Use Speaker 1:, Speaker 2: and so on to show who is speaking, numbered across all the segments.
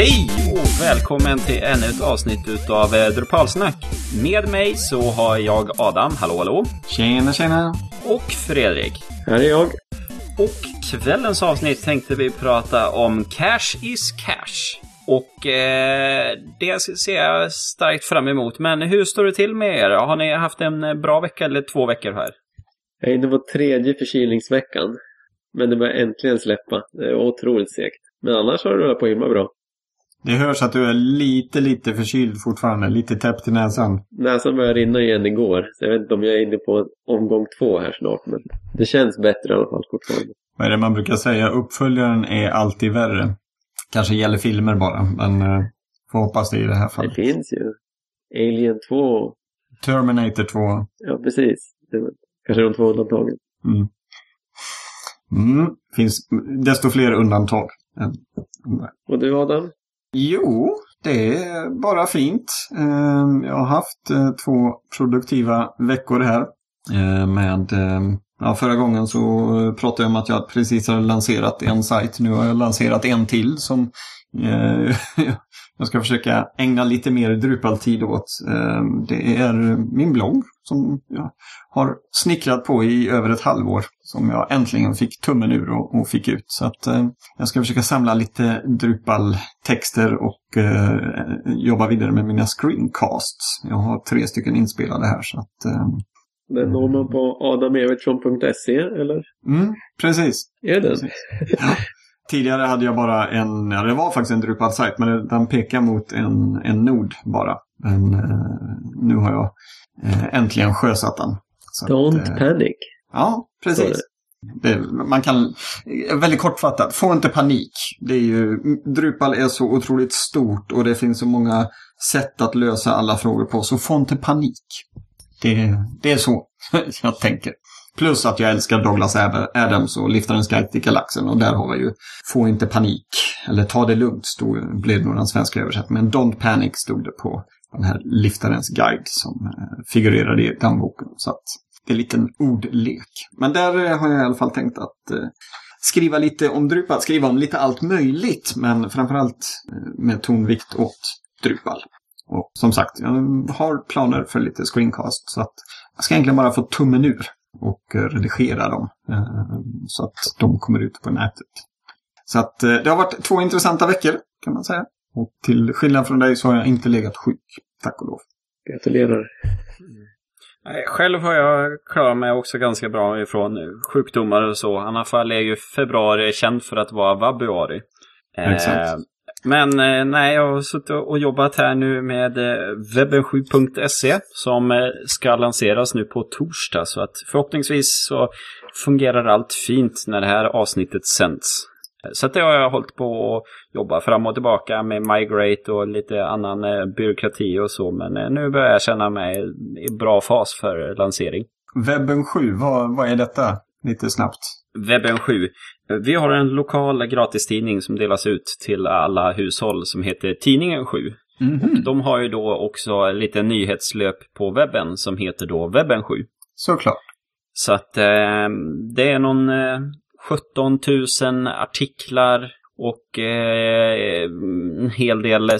Speaker 1: Hej och välkommen till ännu ett avsnitt utav eh, Drupalsnack. Med mig så har jag Adam, hallå hallå.
Speaker 2: Tjena, tjena.
Speaker 1: Och Fredrik.
Speaker 3: Här är jag.
Speaker 1: Och kvällens avsnitt tänkte vi prata om Cash is Cash. Och eh, det ser jag starkt fram emot. Men hur står det till med er? Har ni haft en bra vecka eller två veckor här?
Speaker 3: Jag är inne på tredje förkylningsveckan. Men det börjar äntligen släppa. Det är otroligt segt. Men annars har det rullat på himla bra.
Speaker 2: Det hörs att du är lite, lite förkyld fortfarande. Lite täppt i näsan.
Speaker 3: Näsan började rinna igen igår. Så jag vet inte om jag är inne på omgång två här snart. Men det känns bättre i alla fall fortfarande.
Speaker 2: Vad är det man brukar säga? Uppföljaren är alltid värre. Kanske gäller filmer bara, men eh, får hoppas det i det här
Speaker 3: Det
Speaker 2: fallet.
Speaker 3: finns ju. Alien 2.
Speaker 2: Terminator 2.
Speaker 3: Ja, precis. Det kanske de två undantagen.
Speaker 2: Mm. Mm. Finns desto fler undantag. än-
Speaker 3: Och du Adam?
Speaker 2: Jo, det är bara fint. Ehm, jag har haft eh, två produktiva veckor här. Eh, med, ehm, ja, förra gången så eh, pratade jag om att jag precis hade lanserat en sajt. Nu har jag lanserat en till som jag ska försöka ägna lite mer Drupal-tid åt. Ehm, det är min blogg som jag har snickrat på i över ett halvår. Som jag äntligen fick tummen ur och, och fick ut. Så att eh, jag ska försöka samla lite Drupal-texter och eh, jobba vidare med mina screencasts. Jag har tre stycken inspelade här. Så att, eh,
Speaker 3: Den når man på adamevertsson.se eller?
Speaker 2: mm, precis.
Speaker 3: Är den?
Speaker 2: Precis. Ja. Tidigare hade jag bara en, ja det var faktiskt en Drupal-sajt, men den pekar mot en, en nod bara. Men eh, nu har jag äntligen sjösatt den. Så att,
Speaker 3: Don't
Speaker 2: eh,
Speaker 3: panic.
Speaker 2: Ja, precis. Det, man kan, väldigt kortfattat, få inte panik. Det är ju, Drupal är så otroligt stort och det finns så många sätt att lösa alla frågor på, så få inte panik. Det, det är så jag tänker. Plus att jag älskar Douglas Adams och Liftarens guide till galaxen och där har vi ju Få inte panik, eller Ta det lugnt stod, blev nog den svenska översättningen. Men Don't panic stod det på den här Liftarens guide som eh, figurerar figurerade i dammboken. Så att det är en liten ordlek. Men där eh, har jag i alla fall tänkt att eh, skriva lite om Drupal, skriva om lite allt möjligt, men framförallt med tonvikt åt Drupal. Och som sagt, jag har planer för lite screencast så att jag ska egentligen bara få tummen ur och redigera dem så att de kommer ut på nätet. Så att det har varit två intressanta veckor kan man säga. Och till skillnad från dig så har jag inte legat sjuk, tack och lov.
Speaker 3: Gratulerar.
Speaker 1: Själv har jag klarat mig också ganska bra ifrån sjukdomar och så. I alla fall är ju februari känd för att vara vabruari. Eh,
Speaker 2: Exakt.
Speaker 1: Men eh, nej, jag har suttit och jobbat här nu med eh, webben7.se som eh, ska lanseras nu på torsdag. Så att förhoppningsvis så fungerar allt fint när det här avsnittet sänds. Eh, Så det har jag hållit på att jobba fram och tillbaka med Migrate och lite annan eh, byråkrati och så. Men eh, nu börjar jag känna mig i bra fas för lansering.
Speaker 2: Webben 7, vad, vad är detta? Lite snabbt.
Speaker 1: Webben 7. Vi har en lokal gratistidning som delas ut till alla hushåll som heter Tidningen 7.
Speaker 2: Mhm.
Speaker 1: De har ju då också lite nyhetslöp på webben som heter då Webben 7.
Speaker 2: Såklart.
Speaker 1: Så att eh, det är någon 17 000 artiklar och eh, en hel del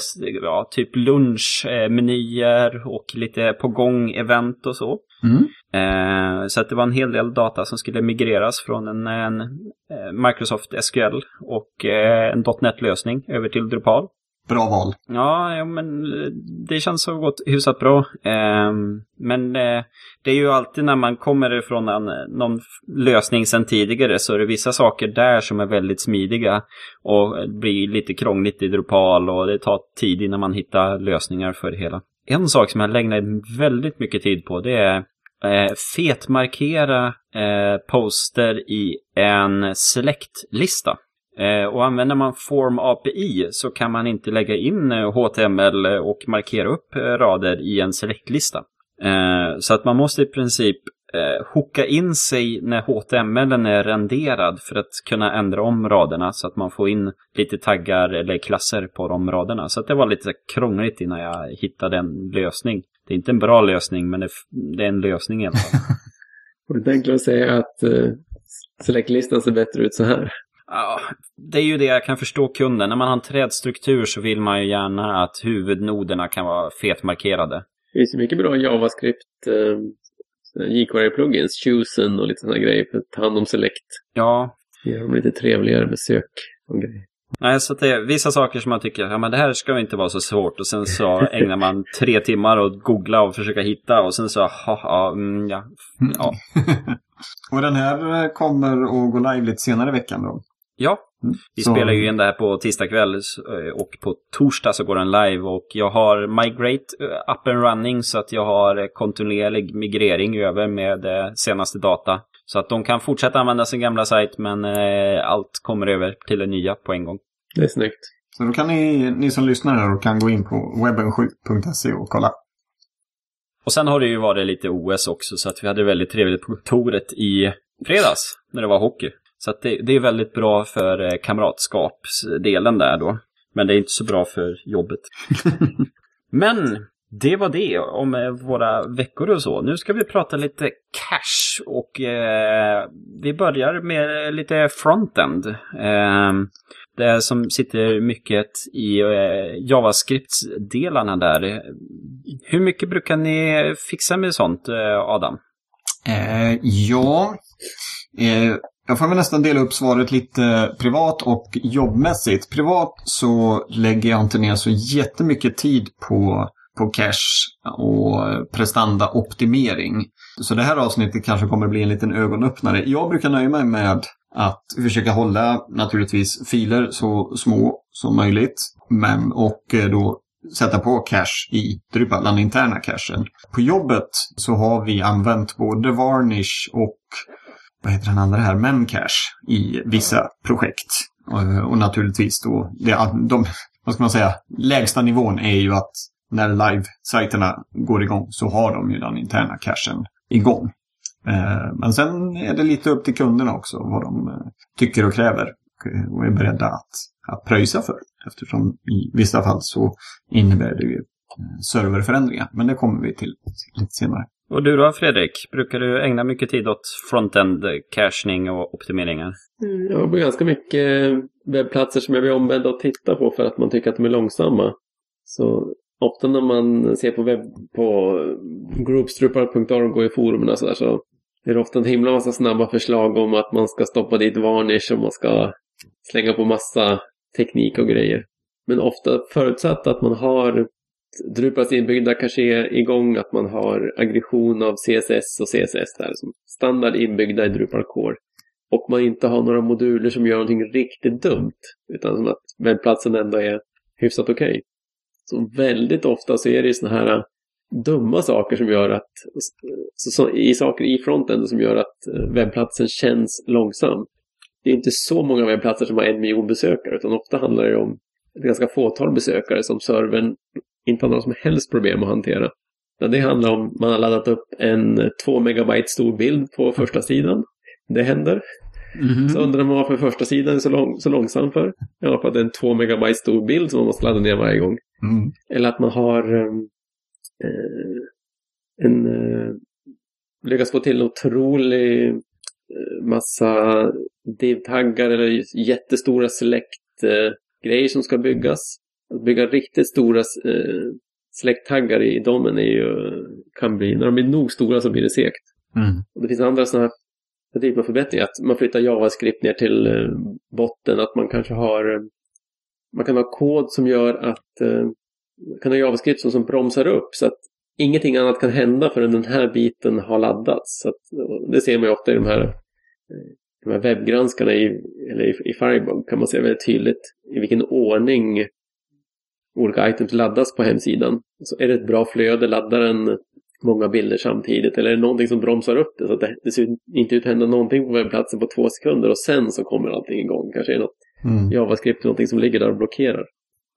Speaker 1: ja, typ lunchmenyer och lite på gång event och så.
Speaker 2: Mm.
Speaker 1: Eh, så att det var en hel del data som skulle migreras från en, en eh, Microsoft SQL och eh, en .NET-lösning över till Drupal.
Speaker 2: Bra val.
Speaker 1: Ja, ja, men eh, det känns så gott, hyfsat bra. Eh, men eh, det är ju alltid när man kommer ifrån en, någon lösning sedan tidigare så är det vissa saker där som är väldigt smidiga och blir lite krångligt i Drupal och det tar tid innan man hittar lösningar för det hela. En sak som jag lägger väldigt mycket tid på det är eh, fetmarkera eh, poster i en select-lista. Eh, och använder man Form API så kan man inte lägga in eh, HTML eh, och markera upp rader i en selectlista. Så att man måste i princip hooka in sig när HTML är renderad för att kunna ändra om raderna så att man får in lite taggar eller klasser på de raderna. Så att det var lite krångligt innan jag hittade en lösning. Det är inte en bra lösning men det, är en lösning i alla fall.
Speaker 3: Och det är enklare att säga att selectlistan ser bättre ut så här.
Speaker 1: Ja, det är ju det jag kan förstå kunden. När man har en trädstruktur så vill man ju gärna att huvudnoderna kan vara fetmarkerade.
Speaker 3: Det finns ju mycket bra JavaScript eh, jQuery-plugins, Chosen och lite sådana grejer för att ta hand om Select.
Speaker 1: Ja,
Speaker 3: Gör dem lite trevligare med sök och grejer.
Speaker 1: nej, så det är vissa saker som man tycker, ja men det här ska inte vara så svårt. Och sen så ägnar man tre timmar åt att googla och försöka hitta och sen så, ha, ha, mm, ja, ja.
Speaker 2: Och den här kommer att gå live lite senare i veckan då.
Speaker 1: Ja, vi
Speaker 2: Så-
Speaker 1: spelar ju in det här på tisdag kväll eh, och på torsdag så går den live och jag har Migrate eh, up and running så att jag har eh, kontinuerlig migrering över med senaste data. Så att de kan fortsätta använda sin gamla sajt men allt kommer över till det nya på en gång.
Speaker 3: Det är snyggt.
Speaker 2: Så då kan ni, ni som lyssnar här och kan gå in på webben7.se och kolla.
Speaker 1: Och sen har det ju varit lite OS också så att vi hade väldigt trevligt på kontoret i fredags när det var hockey. Så det, det är väldigt bra för eh, kamratskapsdelen där då. Men det är inte så bra för jobbet. Men det var det om eh, våra veckor och så. Nu ska vi prata lite cash och eh, vi börjar med lite frontend. Eh, det som sitter mycket i eh, JavaScript-delarna där. Hur mycket brukar ni fixa med sånt, eh, Adam?
Speaker 2: Ja, jag får väl nästan dela upp svaret lite privat och jobbmässigt. Privat så lägger jag inte ner så jättemycket tid på, på cache och prestandaoptimering. Så det här avsnittet kanske kommer bli en liten ögonöppnare. Jag brukar nöja mig med att försöka hålla naturligtvis filer så små som möjligt. Men och eh, då sätta på cache i Drupal, den interna cachen. På jobbet så har vi använt både Varnish och vad heter den andra här, Memcache i vissa projekt. Och, och naturligtvis då, det, de, vad ska man säga, lägsta nivån är ju att när live-sajterna går igång så har de ju den interna cachen igång. Eh, men sen är det lite upp till kunderna också vad de eh, tycker och kräver och- är beredda att, att pröjsa för. Eftersom i vissa fall så innebär det ju serverförändringar. Men det kommer vi till lite senare.
Speaker 1: Och du då Fredrik, brukar du ägna mycket tid åt frontend cachning och optimeringar?
Speaker 3: Jag har ganska mycket webbplatser som jag blir ombedd att titta på för att man tycker att de är långsamma. Så ofta när man ser på webb på groupstrupar.org och i forumen och sådär så är det ofta en himla massa snabba förslag om att man ska stoppa dit varnish och man ska slänga på massa teknik och grejer. Men ofta förutsatt att man har Drupals inbyggda kanske är igång, att man har aggression av CSS och CSS där som standard inbyggda i Drupal Core och man inte har några moduler som gör någonting riktigt dumt utan som att webbplatsen ändå är hyfsat okej. Så väldigt ofta så är det såna här äh, dumma saker som gör att så, så, i saker i fronten som gör att äh, webbplatsen känns långsam. Det är inte så många webbplatser som har en miljon besökare utan ofta handlar det om ett ganska fåtal besökare som servern inte har några som helst problem att hantera. Men det handlar om man har laddat upp en 2 megabyte stor bild på första sidan. Det händer. Så undrar man varför första sidan är så, lång, så långsam för. Ja, för att det är en 2 megabyte stor bild som man måste ladda ner varje gång.
Speaker 2: Mm.
Speaker 3: Eller att man har ehm, eh, en eh, lyckats få till en otrolig eh, massa div-taggar eller jättestora select-grejer som ska byggas. Att bygga riktigt stora eh, select-taggar i domen är ju, kan bli, när de blir nog stora så blir det segt.
Speaker 2: Mm.
Speaker 3: Och det finns andra sådana här typer av förbättringar. Att man flyttar JavaScript ner till eh, botten. Att man kanske har eh, man kan ha kod som gör att eh, man kan ha JavaScript som, som bromsar upp så att ingenting annat kan hända förrän den här biten har laddats. Så att, det ser man ju ofta i de här, eh, de här webbgranskarna i, eller i, i Firebug kan man se väldigt tydligt i vilken ordning olika items laddas på hemsidan. Så är det ett bra flöde, laddar den många bilder samtidigt eller är det någonting som bromsar upp det så att det, det ser inte ut att hända någonting på webbplatsen på två sekunder och sen så kommer allting igång. Kanske är något
Speaker 2: Mm.
Speaker 3: JavaScript någonting som ligger där och blockerar.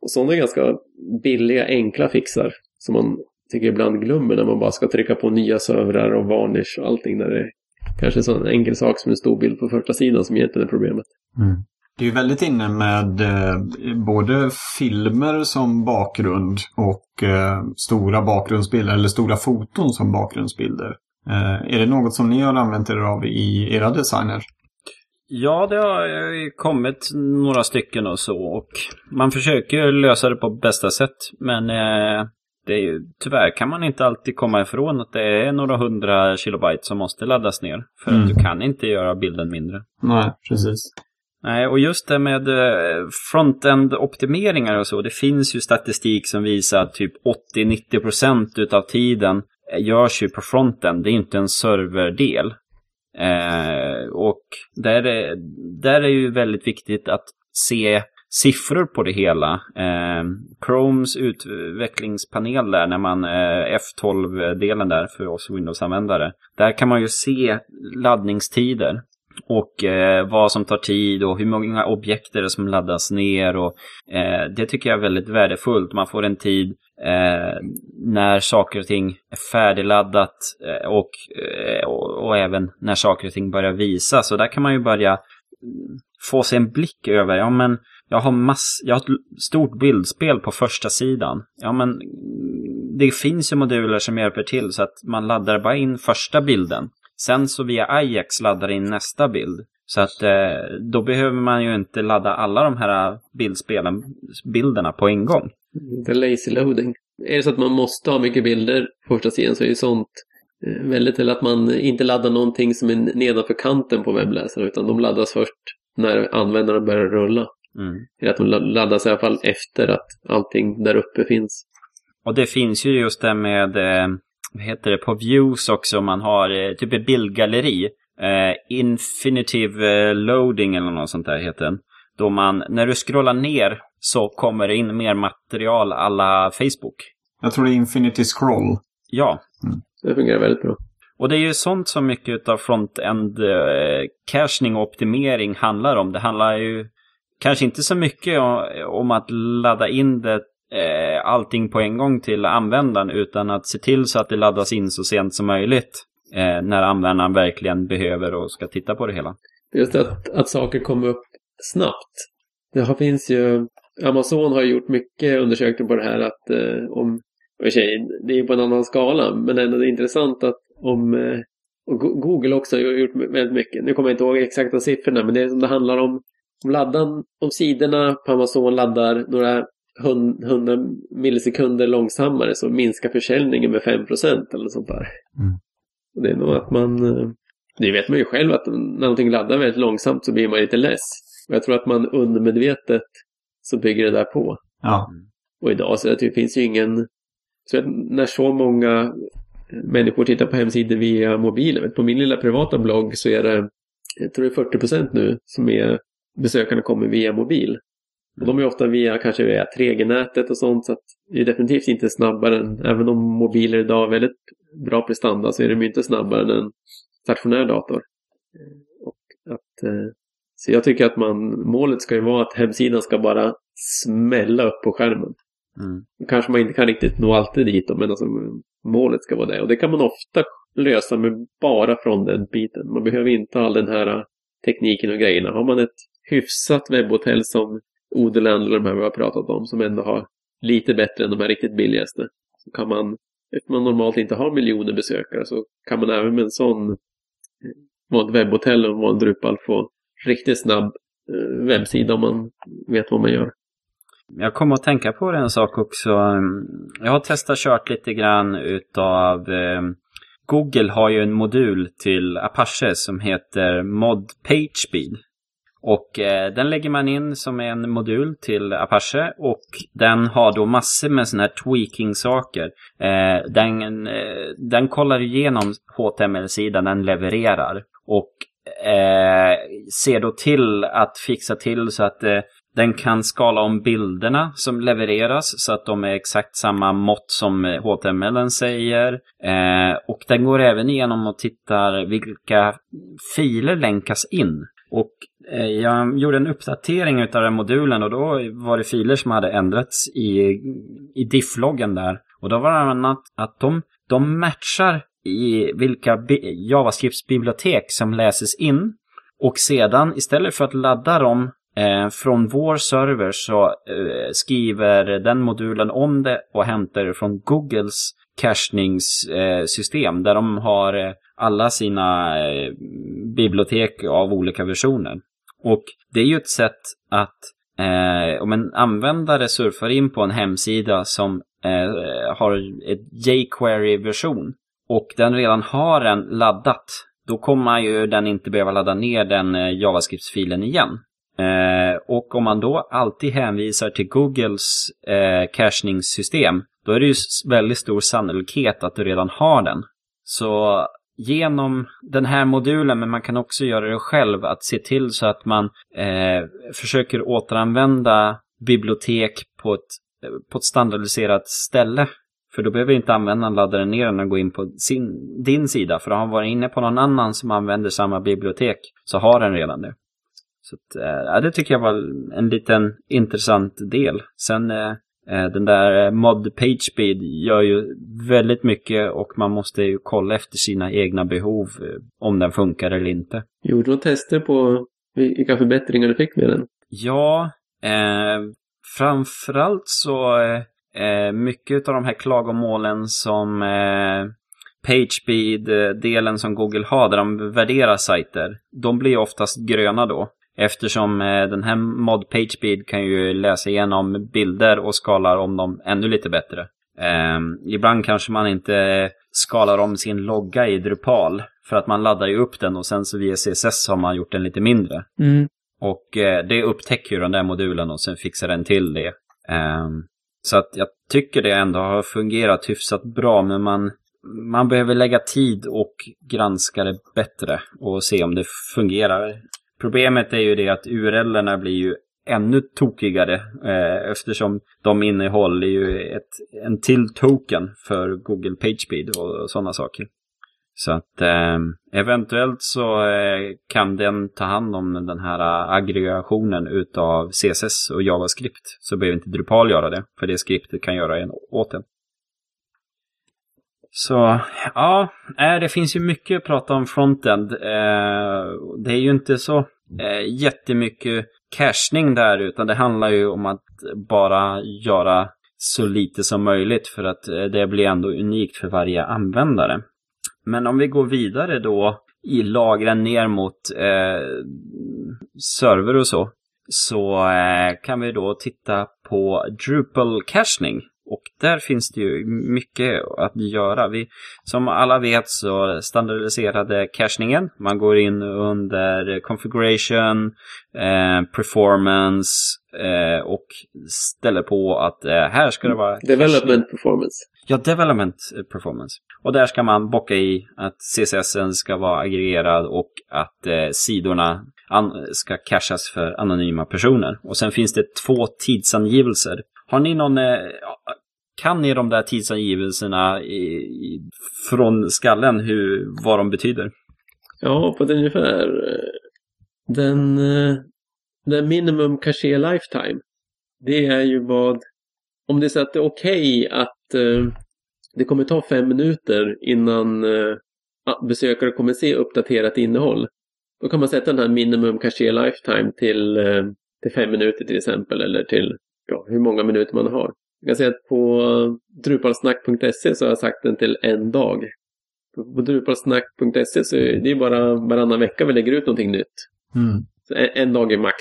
Speaker 3: Och sådana är ganska billiga, enkla fixar som man tycker ibland glömmer när man bara ska trycka på nya servrar och varnish och allting där det är kanske en sån enkel sak som en stor bild på första sidan som egentligen är problemet.
Speaker 2: Mm. Det är ju väldigt inne med eh, både filmer som bakgrund och eh, stora bakgrundsbilder eller stora foton som bakgrundsbilder. Eh, är det något som ni har använt er av i era designer?
Speaker 1: Ja, det har kommit några stycken och så. Och man försöker lösa det på bästa sätt. Men det är ju, tyvärr kan man inte alltid komma ifrån att det är några hundra kilobyte som måste laddas ner. För
Speaker 2: Mm.
Speaker 1: att du kan inte göra bilden mindre.
Speaker 2: Nej, precis.
Speaker 1: Nej, och just det med eh, frontend-optimeringar och så. Det finns ju statistik som visar att typ 80-90% utav tiden eh, görs ju på frontend. Det är inte en serverdel. Eh, och där är, där är ju väldigt viktigt att se siffror på det hela. Eh, Chromes utvecklingspanel där, när man eh, F12-delen där för oss Windows-användare. Där kan man ju se laddningstider och eh, vad som tar tid och hur många objekt är det som laddas ner. Och, eh, det tycker jag är väldigt värdefullt. Man får en tid eh, när saker och ting är färdigladdat eh, och, eh, och, och även när saker och ting börjar visa. Så där kan man ju börja mm, få sig en blick över, ja men jag har, mass, jag har ett stort bildspel på första sidan. Ja men mm, det finns ju moduler som hjälper till så att man laddar bara in första bilden. Sen så via Ajax laddar in nästa bild. Så att eh, då behöver man ju inte ladda alla de här bildspelen, bilderna på en gång.
Speaker 3: Det är lazy loading. Är det så att man måste ha mycket bilder på första sidan så är ju sånt eh, väldigt till att man inte laddar någonting som är nedanför kanten på webbläsaren utan de laddas först när användaren börjar rulla.
Speaker 1: Mm.
Speaker 3: Eller att de laddas i alla fall efter att allting där uppe finns.
Speaker 1: Och det finns ju just det med, eh, vad heter det, på views också, om man har eh, typ ett bildgalleri. Eh, infinitive eh, loading eller något sånt där heter den. Då man, när du scrollar ner så kommer det in mer material alla Facebook.
Speaker 2: Jag tror det är Infinity Scroll.
Speaker 1: Ja,
Speaker 3: Så det fungerar väldigt bra.
Speaker 1: och det är ju sånt som mycket av front-end eh, cachning och optimering handlar om. Det handlar ju kanske inte så mycket om, om att ladda in det, eh, allting på en gång till användaren utan att se till så att det laddas in så sent som möjligt eh, när användaren verkligen behöver och ska titta på det hela.
Speaker 3: Just att, att saker kommer upp snabbt. Det har, finns ju, Amazon har gjort mycket undersökningar på det här att eh, om, och i och sig, det är på en annan skala, men ändå det är intressant att om, eh, och Google också har gjort väldigt mycket. Nu kommer jag inte ihåg exakta siffrorna, men det är som det handlar om, om laddan, om sidorna på Amazon laddar några hun- hundra millisekunder långsammare så minskar försäljningen med 5% eller något sånt där.
Speaker 2: Mm.
Speaker 3: Och det är nog att man, eh, det vet man ju själv att när någonting laddar väldigt långsamt så blir man lite less. Och jag tror att man undermedvetet så bygger det där på.
Speaker 2: Ja.
Speaker 3: Och idag så det finns ju ingen... Så att när så många människor tittar på hemsidor via mobilen. På min lilla privata blogg så är det, jag tror det är 40 procent nu som är besökarna kommer via mobil. Och de är ofta via kanske via 3G-nätet och sånt så att det är definitivt inte snabbare än, även om mobiler idag har väldigt bra prestanda så är de inte snabbare än en stationär dator. Och att, eh, så jag tycker att man, målet ska ju vara att hemsidan ska bara smälla upp på skärmen.
Speaker 1: Mm.
Speaker 3: Kanske man inte kan riktigt nå alltid dit men alltså, målet ska vara det. Och det kan man ofta lösa med bara från den biten. Man behöver inte all den här äh, tekniken och grejerna. Har man ett hyfsat webbhotell som Odeland eller de här vi har pratat om, som ändå har lite bättre än de här riktigt billigaste, så kan man, eftersom man normalt inte har miljoner besökare, så kan man även med en sån vanligt vara ett webbhotell och vara en Drupal få riktigt snabb eh, webbsida om man vet vad man gör.
Speaker 1: Jag kommer att tänka på en sak också. Mm, jag har testat kört lite grann utav eh, Google har ju en modul till Apache som heter Mod PageSpeed. Och eh, den lägger man in som en modul till Apache och den har då massor med sådana här tweaking-saker. Eh, den, eh, den kollar igenom HTML-sidan den levererar och eh, ser då till att fixa till så att eh, den kan skala om bilderna som levereras så att de är exakt samma mått som eh, HTML säger. Eh, och den går även igenom och tittar vilka filer länkas in. Och Eh, jag gjorde en uppdatering av den modulen och då var det filer som hade ändrats i, i diff-loggen där. Och då var det annat att de, de matchar i vilka JavaScript-bibliotek som läses in. Och sedan istället för att ladda dem Eh, från vår server så eh, skriver den modulen om det och hämtar det från Googles cachningssystem eh, där de har eh, alla sina eh, bibliotek av olika versioner. Och det är ju ett sätt att eh, om en användare surfar in på en hemsida som eh, har ett jQuery-version och den redan har en laddat, då kommer ju den inte behöva ladda ner den eh, JavaScript-filen igen. Eh, och om man då alltid hänvisar till Googles eh, cachningssystem, då är det ju väldigt stor sannolikhet att du redan har den. Så genom den här modulen, men man kan också göra det själv, att se till så att man eh, försöker återanvända bibliotek på ett, på ett standardiserat ställe. För då behöver inte användaren ladda den ner den och gå in på sin, din sida. För har han varit inne på någon annan som använder samma bibliotek så har den redan det. Så att, äh, det tycker jag var en liten intressant del. Sen eh, den där mod PageSpeed gör ju väldigt mycket och man måste ju kolla efter sina egna behov om den funkar eller inte.
Speaker 3: Gjorde du tester på vilka förbättringar du fick med den?
Speaker 1: Ja, eh, framförallt så eh, mycket av de här klagomålen som eh, PageSpeed-delen som Google har där de värderar sajter, de blir oftast gröna då. Eftersom eh, den här mod PageSpeed kan ju läsa igenom bilder och skalar om dem ännu lite bättre. Eh, ibland kanske man inte skalar om sin logga i Drupal för att man laddar ju upp den och sen så via CSS har man gjort den lite mindre.
Speaker 3: Mm.
Speaker 1: Och eh, det upptäcker ju den där modulen och sen fixar den till det. Um, så att jag tycker det ändå har fungerat hyfsat bra men man, man behöver lägga tid och granska det bättre och se om det fungerar. Problemet är ju det att URLerna blir ju ännu tokigare eh, eftersom de innehåller ju ett, en till token för Google PageSpeed och, och sådana saker. Så att eh, eventuellt så eh, kan den ta hand om den här eh, aggregationen utav CSS och JavaScript. Så behöver inte Drupal göra det, för det skriptet kan göra en åt en. Så ja, eh, det finns ju mycket att prata om frontend. Eh, det är ju inte så eh, jättemycket cachning där, utan det handlar ju om att bara göra så lite som möjligt för att det blir ändå unikt för varje användare. Men om vi går vidare då i lagren ner mot eh, server och så, så eh, kan vi då titta på Drupal cachning. Och där finns det ju mycket att göra. Vi, som alla vet så standardiserade cachningen. Man går in under configuration, eh, performance eh, och ställer på att eh, här ska det vara...
Speaker 3: Development cachning. performance.
Speaker 1: Ja, development performance. Och där ska man bocka i att CSS ska vara aggregerad och att eh, sidorna ska cachas för anonyma personer. Och sen finns det två tidsangivelser. Har ni någon... Kan ni de där tidsangivelserna i, i, från skallen, hur, vad de betyder?
Speaker 3: Ja, på det ungefär. Eh, den, eh, den minimum caché lifetime. Det är ju vad... Om det är så att det är okej okay att eh, det kommer ta fem minuter innan besökare kommer se uppdaterat innehåll. Då kan man sätta den här minimum caché lifetime till, till fem minuter till exempel eller till ja, hur många minuter man har. Jag kan säga att på drupalsnack.se så har jag sagt den till en dag. På drupalsnack.se så är det bara varannan vecka vi lägger ut någonting nytt.
Speaker 2: Mm.
Speaker 3: En, en, dag är max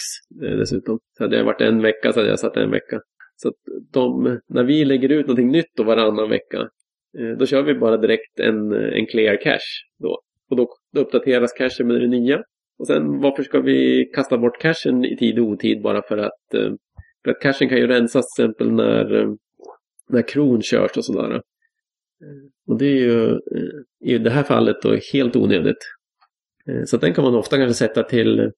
Speaker 3: dessutom. Så hade jag varit en vecka så hade jag satt en vecka. Så de, när vi lägger ut någonting nytt då varannan vecka, eh, då kör vi bara direkt en, en clear cache då. Och då, då uppdateras cachen med det nya. Och sen varför ska vi kasta bort cachen i tid och otid bara för att, eh, för att cachen kan ju rensas till exempel när, eh, när kron körs och sådär. Och det är ju i det här fallet då helt onödigt. Så den kan man ofta kanske sätta till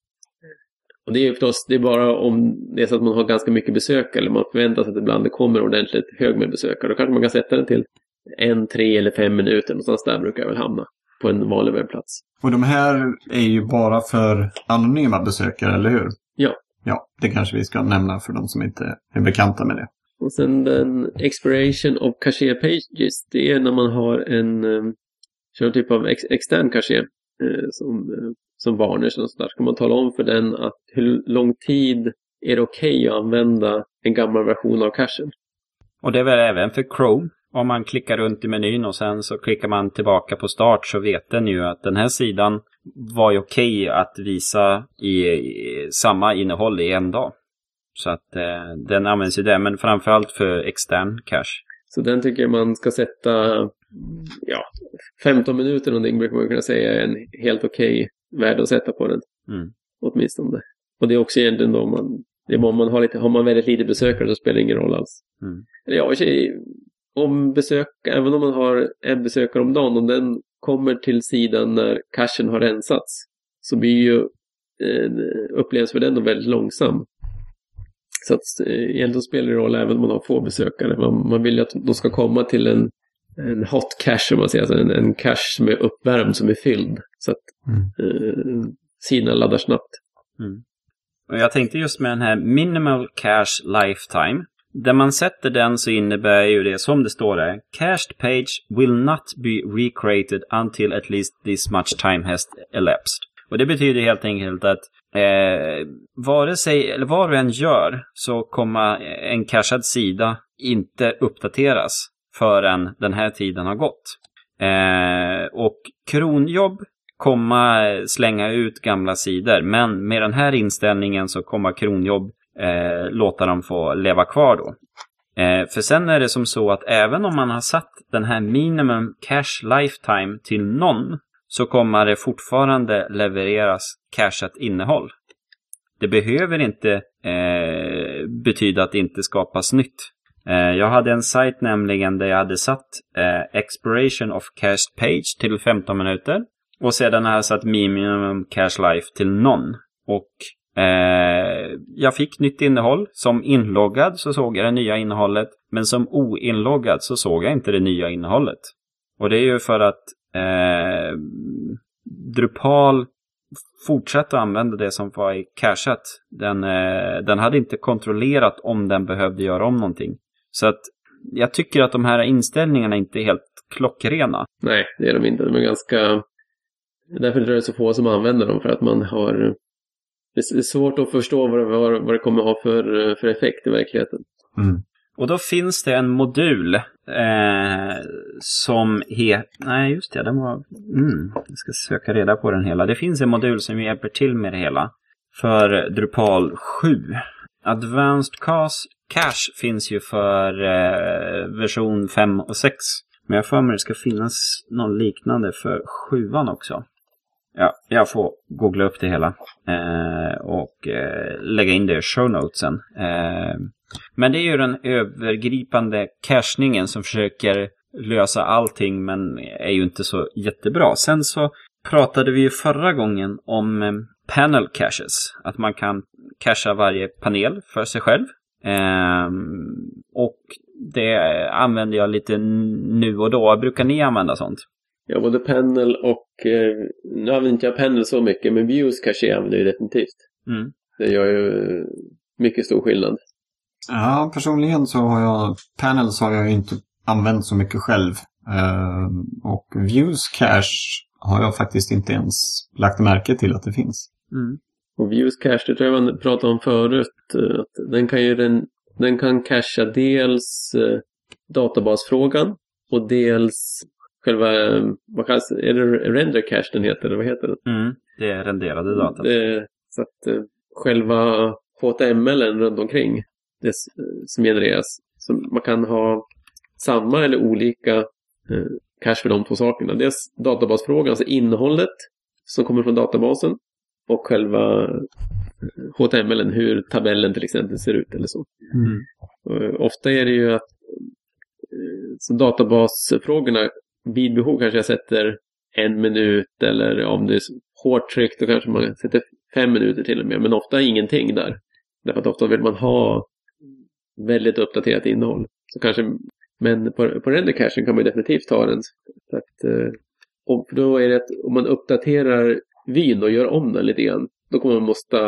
Speaker 3: och det är förstås det är bara om det är så att man har ganska mycket besök eller man förväntar sig att ibland det kommer ordentligt hög med besökare. Då kanske man kan sätta den till en, tre eller fem minuter. Någonstans där brukar jag väl hamna på en vanlig webbplats.
Speaker 2: Och de här är ju bara för anonyma besökare, eller hur?
Speaker 3: Ja.
Speaker 2: Det kanske vi ska nämna för de som inte är bekanta med det.
Speaker 3: Och sen den expiration of cache pages. Det är när man har en, um, kör typ av ex extern cache. Eh, som, eh, som varnish och sådär, ska man tala om för den att hur lång tid är det okej okay att använda en gammal version av cachen.
Speaker 1: Och det är väl även för Chrome? om man klickar runt i menyn och sen så klickar man tillbaka på start så vet den ju att den här sidan var ju okej att visa i, i samma innehåll i en dag. Så att eh, den används ju där, men framförallt för extern cache.
Speaker 3: Så den tycker jag man ska sätta, ja, 15 minuter någonting brukar man kunna säga är en helt okej värde att sätta på den.
Speaker 1: Mm.
Speaker 3: Åtminstone. Och det är också egentligen då man, det är om man har, lite, har man väldigt lite besökare så spelar det ingen roll alls.
Speaker 1: Mm.
Speaker 3: Eller ja, om besök, även om man har en besökare om dagen, om den kommer till sidan när cachen har rensats, så blir ju eh, upplevs för den då väldigt långsam. Så att eh, egentligen spelar det roll även om man har få besökare. Man, man vill ju att de ska komma till en, en hot cache, om man säger, alltså en, en cache som är uppvärmd, som är fylld. Så att eh, sidan laddar snabbt.
Speaker 1: Och jag tänkte just med den här minimal cache lifetime. Där man sätter den så innebär ju det som det står där. Cached page will not be recreated until at least this much time has elapsed. Och det betyder helt enkelt att eh, vare sig, eller vad du än gör så kommer en cashad sida inte uppdateras förrän den här tiden har gått. Eh, och kronjobb kommer slänga ut gamla sidor. Men med den här inställningen så kommer kronjobb eh, låta dem få leva kvar då. Eh, för sen är det som så att även om man har satt den här minimum cash lifetime till någon så kommer det fortfarande levereras cashat innehåll. Det behöver inte eh, betyda att det inte skapas nytt. Eh, jag hade en sajt nämligen där jag hade satt eh, expiration of cached page till 15 minuter. Och sedan har jag satt minimum cash life till någon. Och eh, jag fick nytt innehåll. Som inloggad så såg jag det nya innehållet. Men som oinloggad så såg jag inte det nya innehållet. Och det är ju för att eh, Drupal fortsatte använda det som var i cachat. Den, eh, den hade inte kontrollerat om den behövde göra om någonting. Så att jag tycker att de här inställningarna inte är helt klockrena.
Speaker 3: Nej, det är de inte. De är ganska... Därför tror jag det är så få som använder dem, för att man har... Det är svårt att förstå vad det, vad vad det kommer ha för, för effekt i verkligheten.
Speaker 2: Mm.
Speaker 1: Och då finns det en modul eh, som heter... Nej, just det, den var... Mm, jag ska söka reda på den hela. Det finns en modul som hjälper till med det hela. För Drupal 7. Advanced Cache, Cache finns ju för eh, version 5 och 6. Men jag får mig det ska finnas någon liknande för 7 också. Ja, jag får googla upp det hela. Eh, och eh, lägga in det i show notesen. Eh, men det är ju den övergripande cachningen som försöker lösa allting men är ju inte så jättebra. Sen så pratade vi ju förra gången om eh, panel caches. Att man kan cacha varje panel för sig själv. Ehm, och det använder jag lite nu och då. Brukar ni använda sånt?
Speaker 3: Ja, både panel och... Eh, nu använder inte jag panel så mycket, men views kanske använder jag definitivt.
Speaker 1: Mm.
Speaker 3: Det gör ju mycket stor skillnad.
Speaker 2: Ja, personligen så har jag Panels har jag ju inte använt så mycket själv. Eh, och Views Cache har jag faktiskt inte ens lagt märke till att det finns.
Speaker 1: Mm.
Speaker 3: Och views cache, det tror jag man pratade om förut. eh, Att den kan ju den, den kan cachea dels databasfrågan och dels själva, eh, vad kallas är det render cache den heter, eller vad heter den?
Speaker 1: Mm. Det är renderade data.
Speaker 3: Det, så att eh, själva HTML runt omkring det eh, som genereras. Så man kan ha samma eller olika eh, cache för de två sakerna. Dels databasfrågan, alltså innehållet som kommer från databasen och själva eh, HTML, hur tabellen till exempel ser ut eller så.
Speaker 1: Mm.
Speaker 3: Eh, ofta är det ju att eh, så databasfrågorna vid behov kanske jag sätter en minut eller om det är hårt tryck då kanske man sätter fem minuter till och med. Men ofta ingenting där. Därför att ofta vill man ha väldigt uppdaterat innehåll. Så kanske, men på, på rendercachen kan man ju definitivt ta den. Så att, eh, och då är det att om man uppdaterar vyn och gör om den lite grann. Då kommer man måste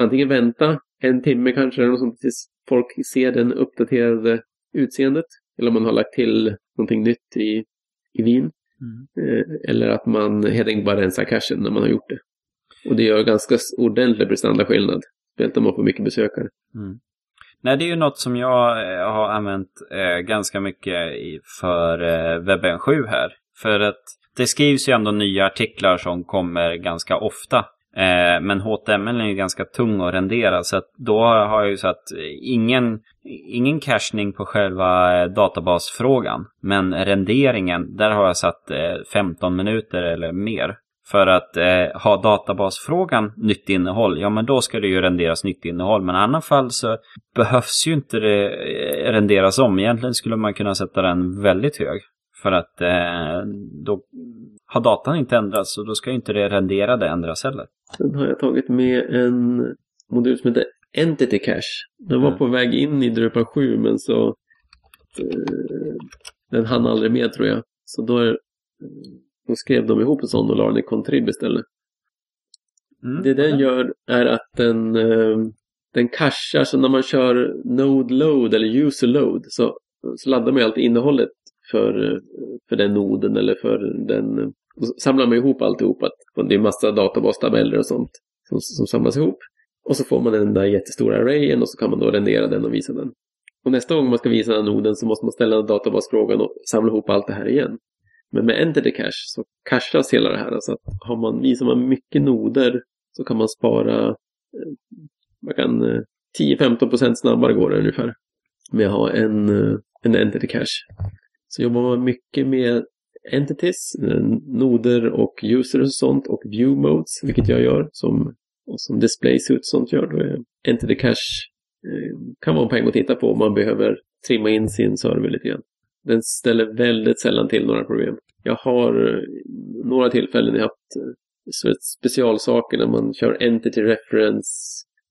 Speaker 3: antingen vänta en timme kanske eller något sånt tills folk ser den uppdaterade utseendet. Eller om man har lagt till någonting nytt i, i vyn.
Speaker 1: Mm.
Speaker 3: Eh, Eller att man helt enkelt bara rensar cachen när man har gjort det. Och det gör ganska ordentlig prestandaskillnad. Speciellt om man får mycket besökare.
Speaker 1: Mm. Nej, det är ju något som jag eh, har använt eh, ganska mycket i, för eh, webben 7 här. För att det skrivs ju ändå nya artiklar som kommer ganska ofta. Eh, men HTML är ju ganska tung att rendera så att då har jag ju satt ingen, ingen cachning på själva eh, databasfrågan. Men renderingen, där har jag satt eh, 15 minuter eller mer. För att eh, ha databasfrågan nytt innehåll, ja men då ska det ju renderas nytt innehåll. Men i annat fall så behövs ju inte det eh, renderas om. Egentligen skulle man kunna sätta den väldigt hög. För att eh, då har datan inte ändrats och då ska inte det renderade ändras heller.
Speaker 3: Sen har jag tagit med en modul som heter Entity Cache. Den var
Speaker 1: Mm.
Speaker 3: på väg in i Drupal 7 men så eh, den hann aldrig med tror jag. Så då, är, då skrev de ihop en sån och la den i Contrib istället.
Speaker 1: Mm.
Speaker 3: Det den gör är att den, eh, den cachar, så när man kör Node Load eller User Load så, så laddar man ju alltid innehållet för, eh, för den noden eller för den och så samlar man ihop alltihop. Att det är massa databastabeller och sånt som, som samlas ihop. Och så får man den där jättestora arrayen och så kan man då rendera den och visa den. Och nästa gång man ska visa den här noden så måste man ställa en databasfrågan och samla ihop allt det här igen. Men med Entity Cache så cachas hela det här. så att har man, visar man mycket noder så kan man spara eh, man kan, eh, 10-15% snabbare går det ungefär med att ha en, eh, en Entity Cache. Så jobbar man mycket med entities, eh, noder och users och sånt och view modes, vilket jag gör som, och som display suit sånt gör. Då är Entity Cache eh, kan vara en poäng att titta på om man behöver trimma in sin server lite grann. Den ställer väldigt sällan till några problem. Jag har eh, några tillfällen haft eh, så specialsaker när man kör entity reference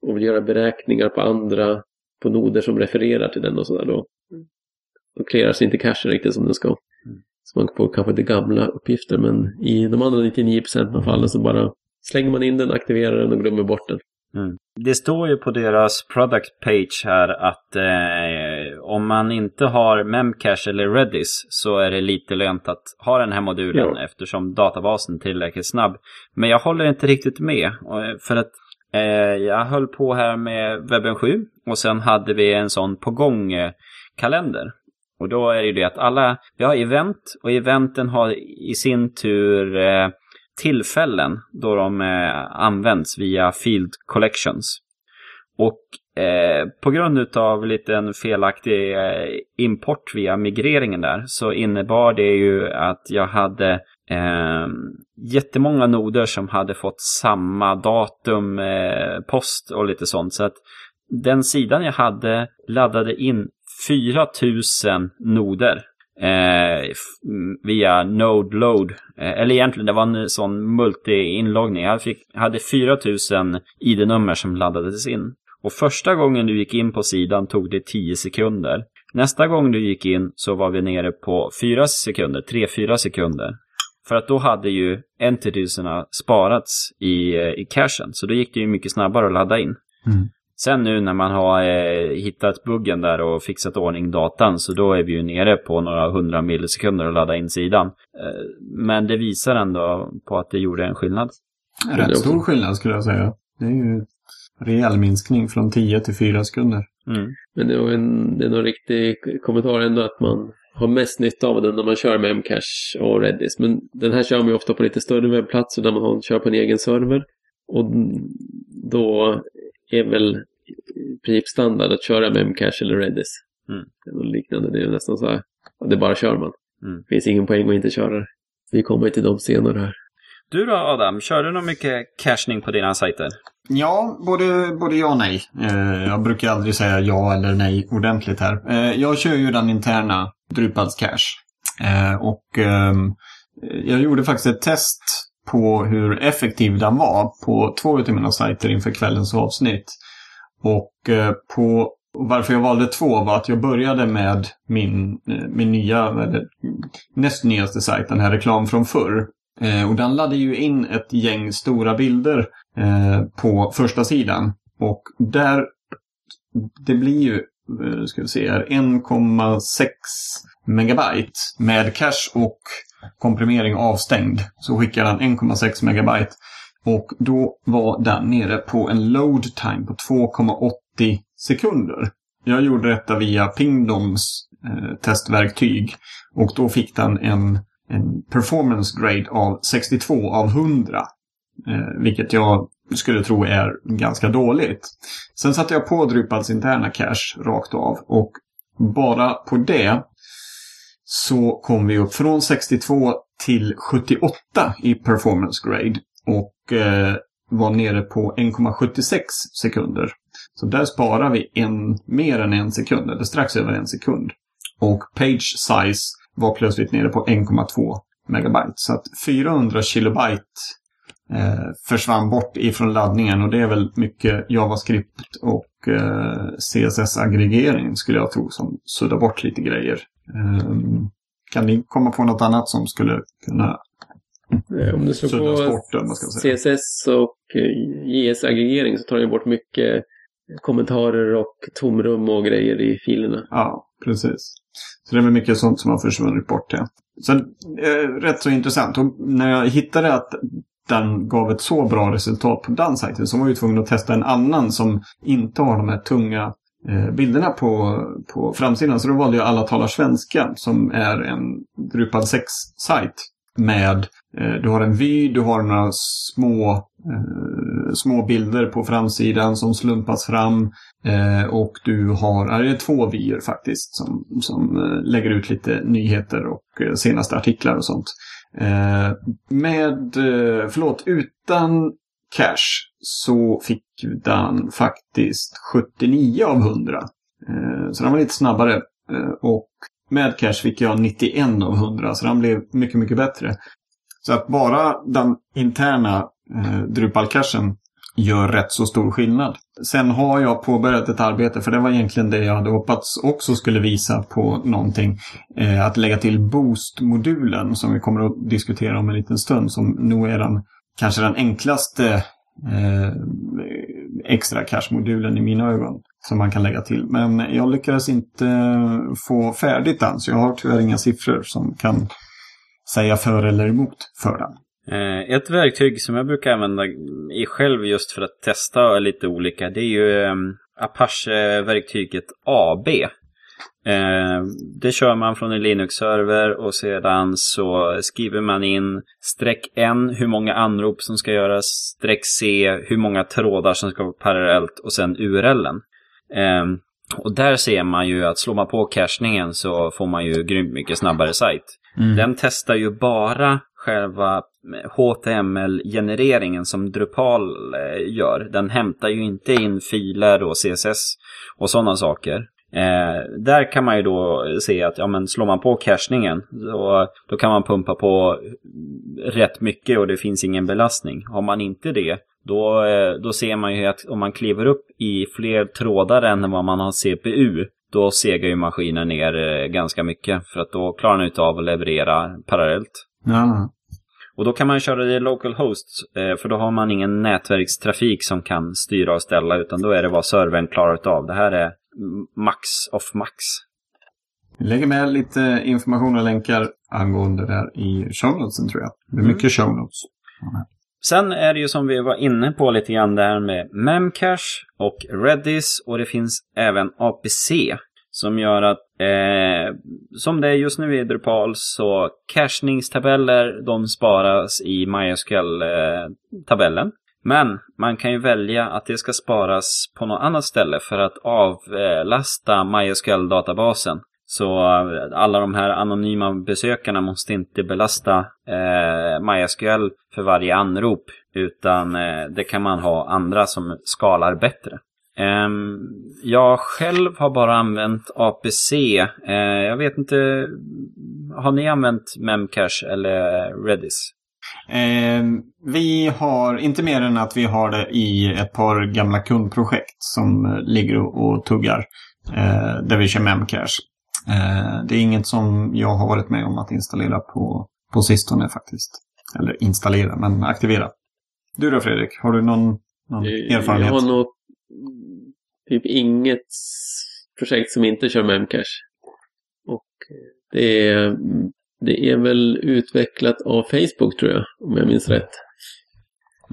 Speaker 3: och vill göra beräkningar på andra, på noder som refererar till den och sådär då. Då clearar sig inte cachen riktigt som den ska. Så man får kanske lite gamla uppgifter men i de andra 99% av fallen så bara slänger man in den, aktiverar den och glömmer bort den.
Speaker 1: Mm. Det står ju på deras product page här att eh, om man inte har Memcache eller Redis så är det lite lönt att ha den här modulen
Speaker 3: Ja.
Speaker 1: eftersom databasen är tillräckligt snabb. Men jag håller inte riktigt med. och- För att eh, jag höll på här med webben 7 och sen hade vi en sån på gång eh, kalender. Och då är det ju det att alla, vi har event och eventen har i sin tur eh, tillfällen då de eh, används via Field Collections. Och eh, på grund av lite en felaktig eh, import via migreringen där så innebar det ju att jag hade eh, jättemånga noder som hade fått samma datum, eh, post och lite sånt. Så att den sidan jag hade laddade in 4000 noder eh, via Node Load. Eh, eller egentligen, det var en sån multi-inloggning. Jag fick, hade 4000 ID-nummer som laddades in. Och första gången du gick in på sidan tog det 10 sekunder. Nästa gång du gick in så var vi nere på 4 sekunder, 3-4 sekunder. För att då hade ju entitiesarna sparats i, eh, i cachen. Så då gick det ju mycket snabbare att ladda in.
Speaker 2: Mm.
Speaker 1: Sen nu när man har eh, hittat buggen där och fixat ordning datan så då är vi ju nere på några hundra millisekunder att ladda in sidan. Eh, men det visar ändå på att det gjorde en skillnad.
Speaker 2: Rätt stor skillnad skulle jag säga. Det är ju rejäl minskning från 10 till 4 sekunder.
Speaker 1: Mm.
Speaker 3: Men det, var en, det är nog riktig kommentar ändå att man har mest nytta av den när man kör med Mcache och Redis. Men den här kör man ju ofta på lite större webbplatser där man har- kör på en egen server. Och då är väl i princip standard att köra med Mcache eller Redis.
Speaker 1: Mm.
Speaker 3: Det är något liknande. Det är nästan så här. Ja, det bara kör man.
Speaker 1: Mm.
Speaker 3: Det finns ingen poäng att inte köra det. Vi kommer till dem senare här.
Speaker 1: Du då Adam, kör du något mycket cachning på dina sajter?
Speaker 2: Ja, både, både ja och nej. Eh, jag brukar aldrig säga ja eller nej ordentligt här. Eh, jag kör ju den interna Drupals cache. Eh, och ehm, jag gjorde faktiskt ett test på hur effektiv den var på två av mina sajter inför kvällens avsnitt. Och eh, på varför jag valde två var att jag började med min, eh, min nya, eller näst nyaste sajt, den här reklam från förr. Eh, och den laddade ju in ett gäng stora bilder eh, på första sidan. Och där, det blir ju, eh, ska vi se här, 1,6 megabyte med cache och komprimering avstängd. Så skickar den 1,6 megabyte. Och då var den nere på en load time på 2,80 sekunder. jag gjorde detta via Pingdoms eh, testverktyg. Och då fick den en, en performance grade av 62 av 100. Eh, vilket jag skulle tro är ganska dåligt. Sen satte jag på Drupals interna cache rakt av och bara på det så kom vi upp från 62 till 78 i performance grade och Eh, var nere på 1,76 sekunder. Så där sparar vi en, mer än en sekund, eller strax över en sekund. Och page size var plötsligt nere på 1,2 megabyte. Så att 400 kilobyte eh, försvann bort ifrån laddningen och det är väl mycket JavaScript och eh, CSS-aggregering skulle jag tro som suddar bort lite grejer. Eh, kan ni komma på något annat som skulle kunna
Speaker 3: om du slår på
Speaker 2: säga?
Speaker 3: CSS och eh, JS-aggregering så tar den bort mycket kommentarer och tomrum och grejer i filerna.
Speaker 2: Ja, precis. Så det är mycket sånt som har försvunnit bort. Ja. Sen, eh, rätt så intressant. Och när jag hittade att den gav ett så bra resultat på den sajten så var jag tvungen att testa en annan som inte har de här tunga eh, bilderna på, på framsidan. Så då valde jag Alla talar svenska som är en Drupal 6-sajt med eh, du har en vy, du har några små, eh, små bilder på framsidan som slumpas fram. Eh, och du har, ja, det är två vyer faktiskt som, som eh, lägger ut lite nyheter och eh, senaste artiklar och sånt. Eh, med, eh, förlåt, utan cash så fick den faktiskt 79 av 100. Så den var lite snabbare. Och med cache fick jag 91 av 100, så den blev mycket, mycket bättre. Så att bara den interna eh, Drupal-cachen gör rätt så stor skillnad. Sen har jag påbörjat ett arbete, för det var egentligen det jag hade hoppats också skulle visa på någonting. Eh, att lägga till Boost-modulen som vi kommer att diskutera om en liten stund, som nog är den kanske den enklaste eh, extra cache-modulen i mina ögon som man kan lägga till. Men jag lyckades inte eh, få färdigt den, så jag har tyvärr inga siffror som kan säga för eller emot för den.
Speaker 1: Eh, ett verktyg som jag brukar använda i själv just för att testa lite olika, det är ju ehm, Apache-verktyget AB. Eh, det kör man från en Linux-server och sedan så skriver man in streck n hur många anrop som ska göras, streck c hur många trådar som ska vara parallellt och sen URLen. Eh, Och där ser man ju att slår man på cachningen så får man ju grymt mycket snabbare sajt. Den testar ju bara själva HTML-genereringen som Drupal eh, gör. Den hämtar ju inte in filer och CSS och sådana saker. Eh, där kan man ju då se att ja, men slår man på cachningen då, då kan man pumpa på rätt mycket och det finns ingen belastning. Har man inte det då, eh, då ser man ju att om man kliver upp i fler trådar än vad man har CPU då segar ju maskinen ner eh, ganska mycket för att då klarar den inte av att leverera parallellt.
Speaker 2: Ja,
Speaker 1: Och då kan man köra det i localhost, eh, för då har man ingen nätverkstrafik som kan styra och ställa, utan då är det vad servern klarar av. Det här är mm, max of max.
Speaker 2: Vi lägger med lite information och länkar angående det där i show notesen tror jag. Det är mycket show notes.
Speaker 1: Sen är det ju som vi var inne på lite grann det här med Memcache och Redis och det finns även APC som gör att eh, som det är just nu i Drupal så cachningstabeller de sparas i MySQL-tabellen. Men man kan ju välja att det ska sparas på något annat ställe för att avlasta MySQL-databasen. Så eh, alla de här anonyma besökarna måste inte belasta eh, MySQL för varje anrop. Utan eh, det kan man ha andra som skalar bättre. Eh, jag själv har bara använt APC. Eh, jag vet inte, har ni använt Memcache eller Redis?
Speaker 2: Eh, vi har inte mer än att vi har det i ett par gamla kundprojekt som eh, ligger och, och tuggar. Eh, där vi kör Memcache. Eh, det är inget som jag har varit med om att installera på, på sistone faktiskt. Eller installera, men aktivera. Du då Fredrik, har du någon, någon erfarenhet?
Speaker 3: Jag har nog mm, typ inget projekt som inte kör Memcache. Och det är, det är väl utvecklat av Facebook tror jag, om jag minns rätt.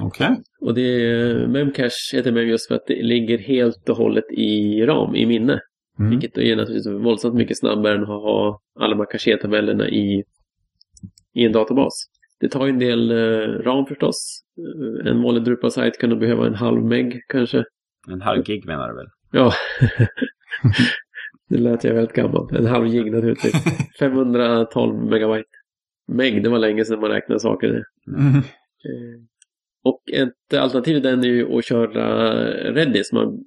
Speaker 2: Okej.
Speaker 3: Och det är, Memcache heter Mem just för att det ligger helt och hållet i ram, i minne.
Speaker 2: Mm.
Speaker 3: Vilket är naturligtvis våldsamt mycket snabbare än att ha alla de här caché-tabellerna i, i en databas. Det tar ju en del eh, ram förstås. Eh, En vanlig Drupal-sajt kan nog behöva en halv meg kanske.
Speaker 1: En halv gig menar du väl?
Speaker 3: Ja. det lät jag väldigt gammal. En halv gig naturligtvis. 512 megabyte. Meg, det var länge sedan man räknade saker.
Speaker 2: Mm.
Speaker 3: Eh, Och ett alternativ den är ju att köra Redis. Man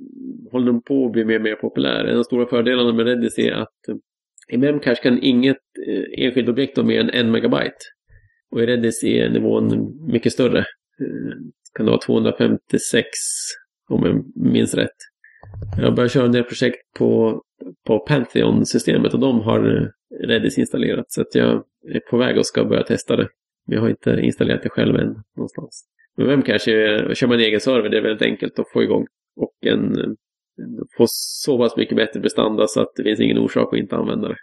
Speaker 3: håller på att bli mer och mer populär. En av de stora fördelarna med Redis är att eh, i Memcache kan inget eh, enskilt objekt ha mer än en megabyte. Och i Redis är nivån mycket större. Eh, Kan det vara 256 om jag minns rätt. Jag börjar köra en del projekt på, på Pantheon-systemet och de har eh, Redis installerat. Så att jag är på väg och ska börja testa det. Men jag har inte installerat det själv än någonstans. Men vem kanske, eh, kör man egen server, det är väldigt enkelt att få igång. Och en, på så pass mycket bättre prestanda så att det finns ingen orsak att inte använda det.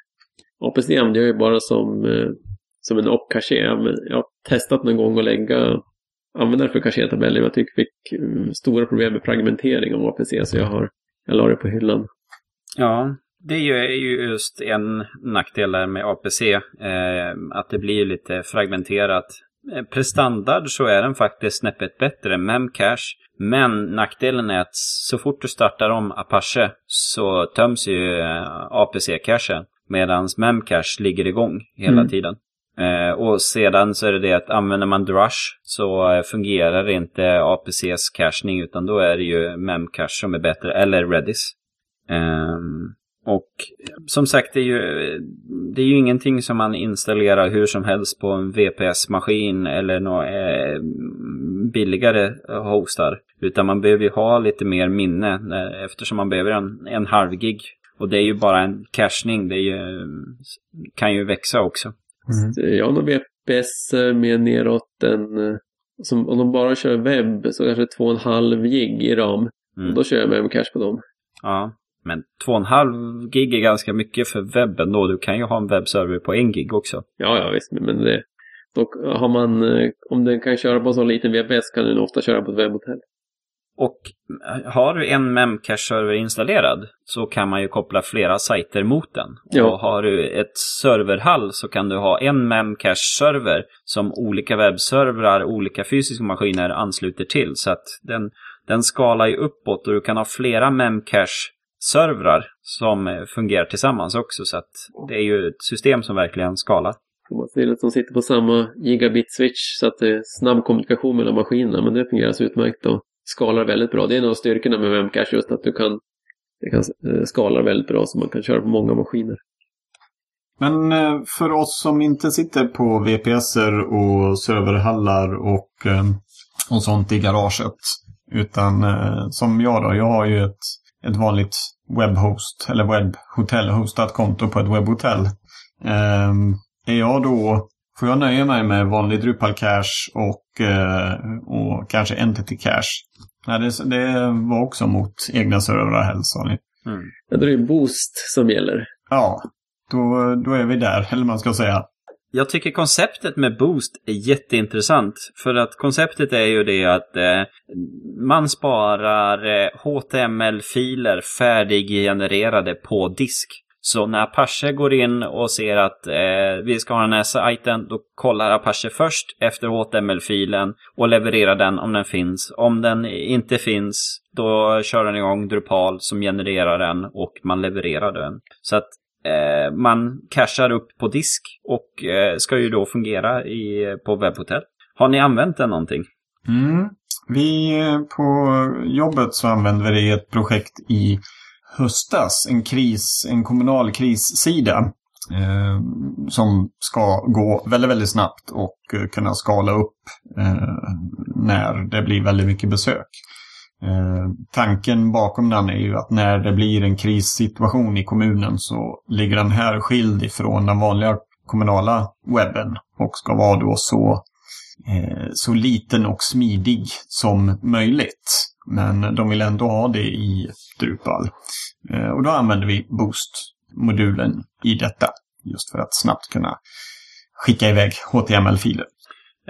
Speaker 3: APC använder jag ju bara som, eh, som en op-caché. Jag har testat någon gång att lägga använda det för caché-tabeller, men jag tycker jag fick eh, stora problem med fragmentering av APC, så jag har jag la det på hyllan.
Speaker 1: Ja, det är ju- just en nackdel med APC. Eh, att det blir lite fragmenterat. Eh, Prestandard så är den faktiskt snäppet bättre än Memcache. Men nackdelen är att så fort du startar om Apache så töms ju eh, APC-cachen. Medan Memcache ligger igång hela
Speaker 2: Mm.
Speaker 1: tiden. Eh, och sedan så är det det att använder man Drush så fungerar inte APCs cachning utan då är det ju Memcache som är bättre, eller Redis. Ehm, och som sagt, det är, ju, det är ju ingenting som man installerar hur som helst på en VPS-maskin eller några eh, billigare hostar. Utan man behöver ju ha lite mer minne eftersom man behöver en, en halv gig. Och det är ju bara en cachning, det är ju, kan ju växa också.
Speaker 2: Mm.
Speaker 3: Jag har nog VPS med neråt en... eh, Som, om de bara kör webb så kanske 2,5 gig i ram.
Speaker 1: Mm.
Speaker 3: Och då kör jag Memcache på dem.
Speaker 1: Ja, men 2,5 gig är ganska mycket för webben då. Du kan ju ha en webbserver på en gig också.
Speaker 3: Ja, ja visst, men det... Då har man, eh, om den kan köra på en sån liten VPS kan den ofta köra på ett webbhotell.
Speaker 1: Och har du en Memcache-server installerad så kan man ju koppla flera sajter mot den.
Speaker 3: Ja.
Speaker 1: Och har du ett serverhall så kan du ha en Memcache-server som olika webbservrar, olika fysiska maskiner ansluter till. Så att den, den skalar ju uppåt och du kan ha flera Memcache-servrar som fungerar tillsammans också. Så att det är ju ett system som verkligen skalar.
Speaker 3: Om man ser att de sitter på samma gigabit-switch så att det är snabb kommunikation mellan maskinerna. Men det fungerar så utmärkt och skalar väldigt bra. Det är en av styrkorna med Memcache just att du kan, det kan eh, skala väldigt bra så man kan köra på många maskiner.
Speaker 2: Men eh, för oss som inte sitter på VPSer och serverhallar och, eh, och sånt i garaget. Utan som jag då, jag har ju ett, ett vanligt webbhost eller webbhotell, hostat konto på ett webbhotell. Eh, är jag då, får jag nöja mig med vanlig Drupal cache och, eh, och kanske Entity cache? Nej, det, det var också mot egna servrar helst sa ni.
Speaker 1: Mm.
Speaker 3: Ja, då är det Boost som gäller.
Speaker 2: Ja, då, då är vi där, eller man ska säga.
Speaker 1: Jag tycker konceptet med Boost är jätteintressant. För att konceptet är ju det att eh, man sparar eh, HTML-filer färdiggenererade på disk. Så när Apache går in och ser att eh, vi ska ha den här sajten, då kollar Apache först efter HTML-filen och levererar den om den finns. Om den inte finns, då kör den igång Drupal som genererar den och man levererar den. Så att Eh, man cashar upp på disk och eh, ska ju då fungera i, på webbhotell. Har ni använt den någonting?
Speaker 2: Mm. Vi eh, på jobbet så använde vi det i ett projekt i höstas. En kris, en kommunal krissida. Eh, som ska gå väldigt, väldigt snabbt och eh, kunna skala upp eh, när det blir väldigt mycket besök. Eh, tanken bakom den är ju att när det blir en krissituation i kommunen så ligger den här skild ifrån den vanliga kommunala webben och ska vara då så eh, så liten och smidig som möjligt. Men de vill ändå ha det i Drupal. Eh, och då använder vi Boost-modulen i detta. Just för att snabbt kunna skicka iväg HTML-filer.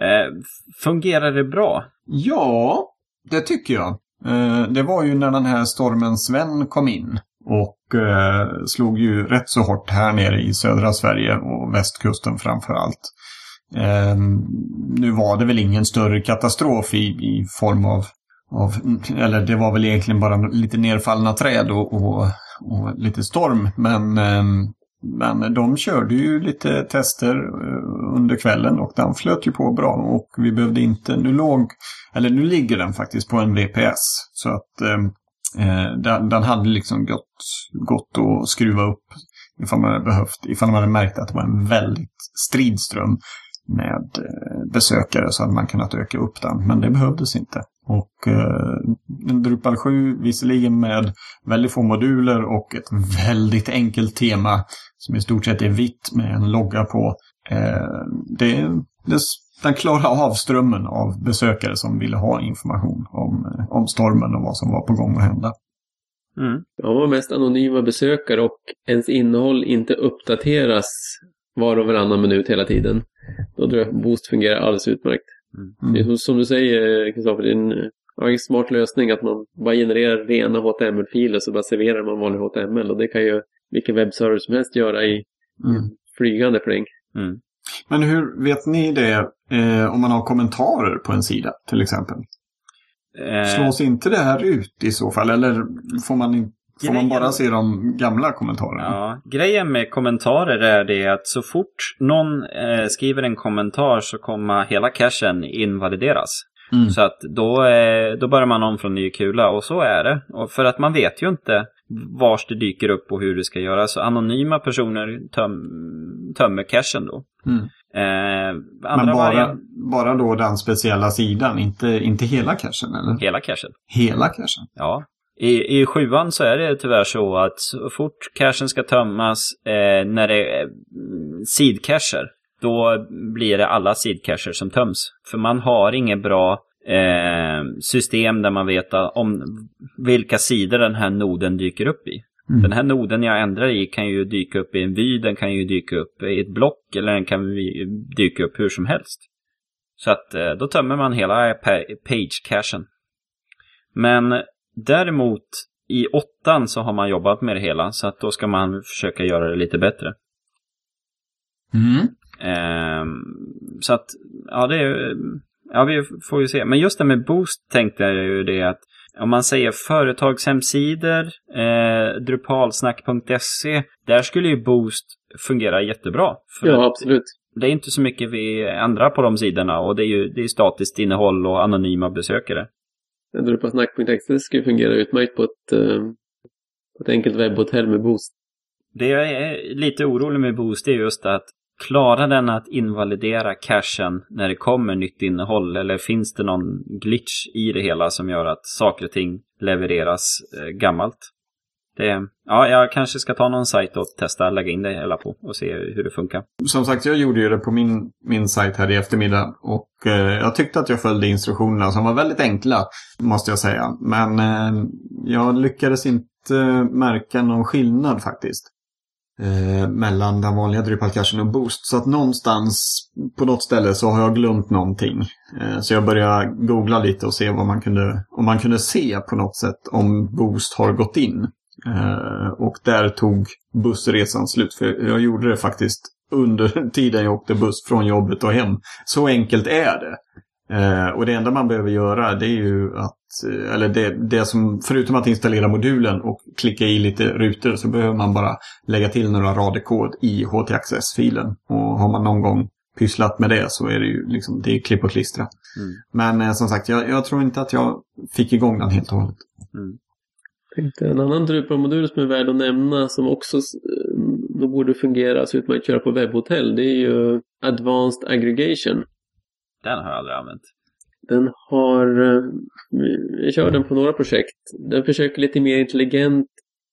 Speaker 1: Eh, fungerar det bra?
Speaker 2: Ja, det tycker jag. Eh, det var ju när den här stormen Sven kom in. Och eh, slog ju rätt så hårt här nere i södra Sverige och västkusten framför allt. Eh, nu var det väl ingen större katastrof i, i form av, av, eller det var väl egentligen bara lite nedfallna träd och, och, och lite storm. Men, eh, men de körde ju lite tester eh, under kvällen och den flöt ju på bra och vi behövde inte, nu låg, eller nu ligger den faktiskt på en VPS. Så att ehm, Eh, den, den, hade liksom gått, gått att skruva upp ifall man hade behövt, ifall man hade märkt att det var en väldigt stridström med eh, besökare så hade man kunnat öka upp den. Men det behövdes inte. Och eh, Drupal 7 visserligen med väldigt få moduler och ett väldigt enkelt tema som i stort sett är vitt med en logga på. Eh, det, det den klarade av strömmen av besökare som ville ha information om, eh, om stormen och vad som var på gång att hända.
Speaker 3: Mm. Ja, var mest anonyma besökare och ens innehåll inte uppdateras var och varannan minut hela tiden. Då tror jag Boost fungerar alldeles utmärkt. Mm. Det är som, du säger, Kristoffer, det är en, en smart lösning att man bara genererar rena HTML-filer så bara serverar man vanlig HTML och det kan ju vilken webbserver som helst göra i mm. flygande fläng. Mm.
Speaker 2: Men hur vet ni det eh, om man har kommentarer på en sida till exempel? Eh... Slås inte det här ut i så fall? Eller får man, får man bara se de gamla kommentarerna?
Speaker 1: Ja, grejen med kommentarer är det att så fort någon eh, skriver en kommentar så kommer hela cachen invalideras. Mm. Så att då, eh, då börjar man om från ny kula och så är det. Och för att man vet ju inte vars det dyker upp och hur det ska göras. Så anonyma personer töm, tömmer cachen då. Mm.
Speaker 2: Eh, Men bara, bara då den speciella sidan, inte, inte hela cachen eller?
Speaker 1: Hela cachen.
Speaker 2: Hela cachen?
Speaker 1: Ja. I, I sjuan så är det tyvärr så att så fort cachen ska tömmas eh, när det är mm, sidcacher, då blir det alla sidcacher som töms. För man har inget bra eh, system där man vet om vilka sidor den här noden dyker upp i. Mm. Den här noden jag ändrar i kan ju dyka upp i en vy, den kan ju dyka upp i ett block eller den kan dyka upp hur som helst. Så att eh, då tömmer man hela page-cachen. Men däremot i åttan så har man jobbat med det hela så att då ska man försöka göra det lite bättre. Mm. Eh, så att, ja det är Ja, vi får ju se. Men just det med Boost tänkte jag ju det att om man säger företagshemsidor, eh, drupalsnack.se, där skulle ju Boost fungera jättebra.
Speaker 3: ja, absolut.
Speaker 1: Det är inte så mycket vi ändrar på de sidorna och det är ju det är statiskt innehåll och anonyma besökare.
Speaker 3: Drupalsnack.se skulle fungera utmärkt på ett, eh, på ett enkelt webbhotell med Boost.
Speaker 1: Det jag är lite orolig med Boost är just att Klarar den att invalidera cachen när det kommer nytt innehåll eller finns det någon glitch i det hela som gör att saker och ting levereras eh, gammalt? Det, ja, jag kanske ska ta någon sajt och testa lägga in det hela på och se hur det funkar.
Speaker 2: Som sagt, jag gjorde ju det på min, min sajt här i eftermiddag och eh, jag tyckte att jag följde instruktionerna som var väldigt enkla, måste jag säga. Men eh, jag lyckades inte eh, märka någon skillnad faktiskt eh, mellan den vanliga drupal och Boost. Så att någonstans på något ställe så har jag glömt någonting. Eh, så jag började googla lite och se vad man kunde, om man kunde se på något sätt om Boost har gått in. Eh, och där tog bussresan slut. För jag gjorde det faktiskt under tiden jag åkte buss från jobbet och hem. Så enkelt är det. Eh, och det enda man behöver göra det är ju att, eller det, det som, förutom att installera modulen och klicka i lite rutor så behöver man bara lägga till några rader kod i HT-access-filen. Och har man någon gång pysslat med det så är det ju liksom, det är klipp och klistra. Mm. Men eh, som sagt, jag, jag, tror inte att jag fick igång den helt och hållet. Mm.
Speaker 3: En annan Drupal-modul som är värd att nämna som också eh, då borde fungera så ut man köra på webbhotell det är ju Advanced Aggregation.
Speaker 1: Den har jag aldrig använt.
Speaker 3: Den har... Jag eh, kör den på några projekt. Den försöker lite mer intelligent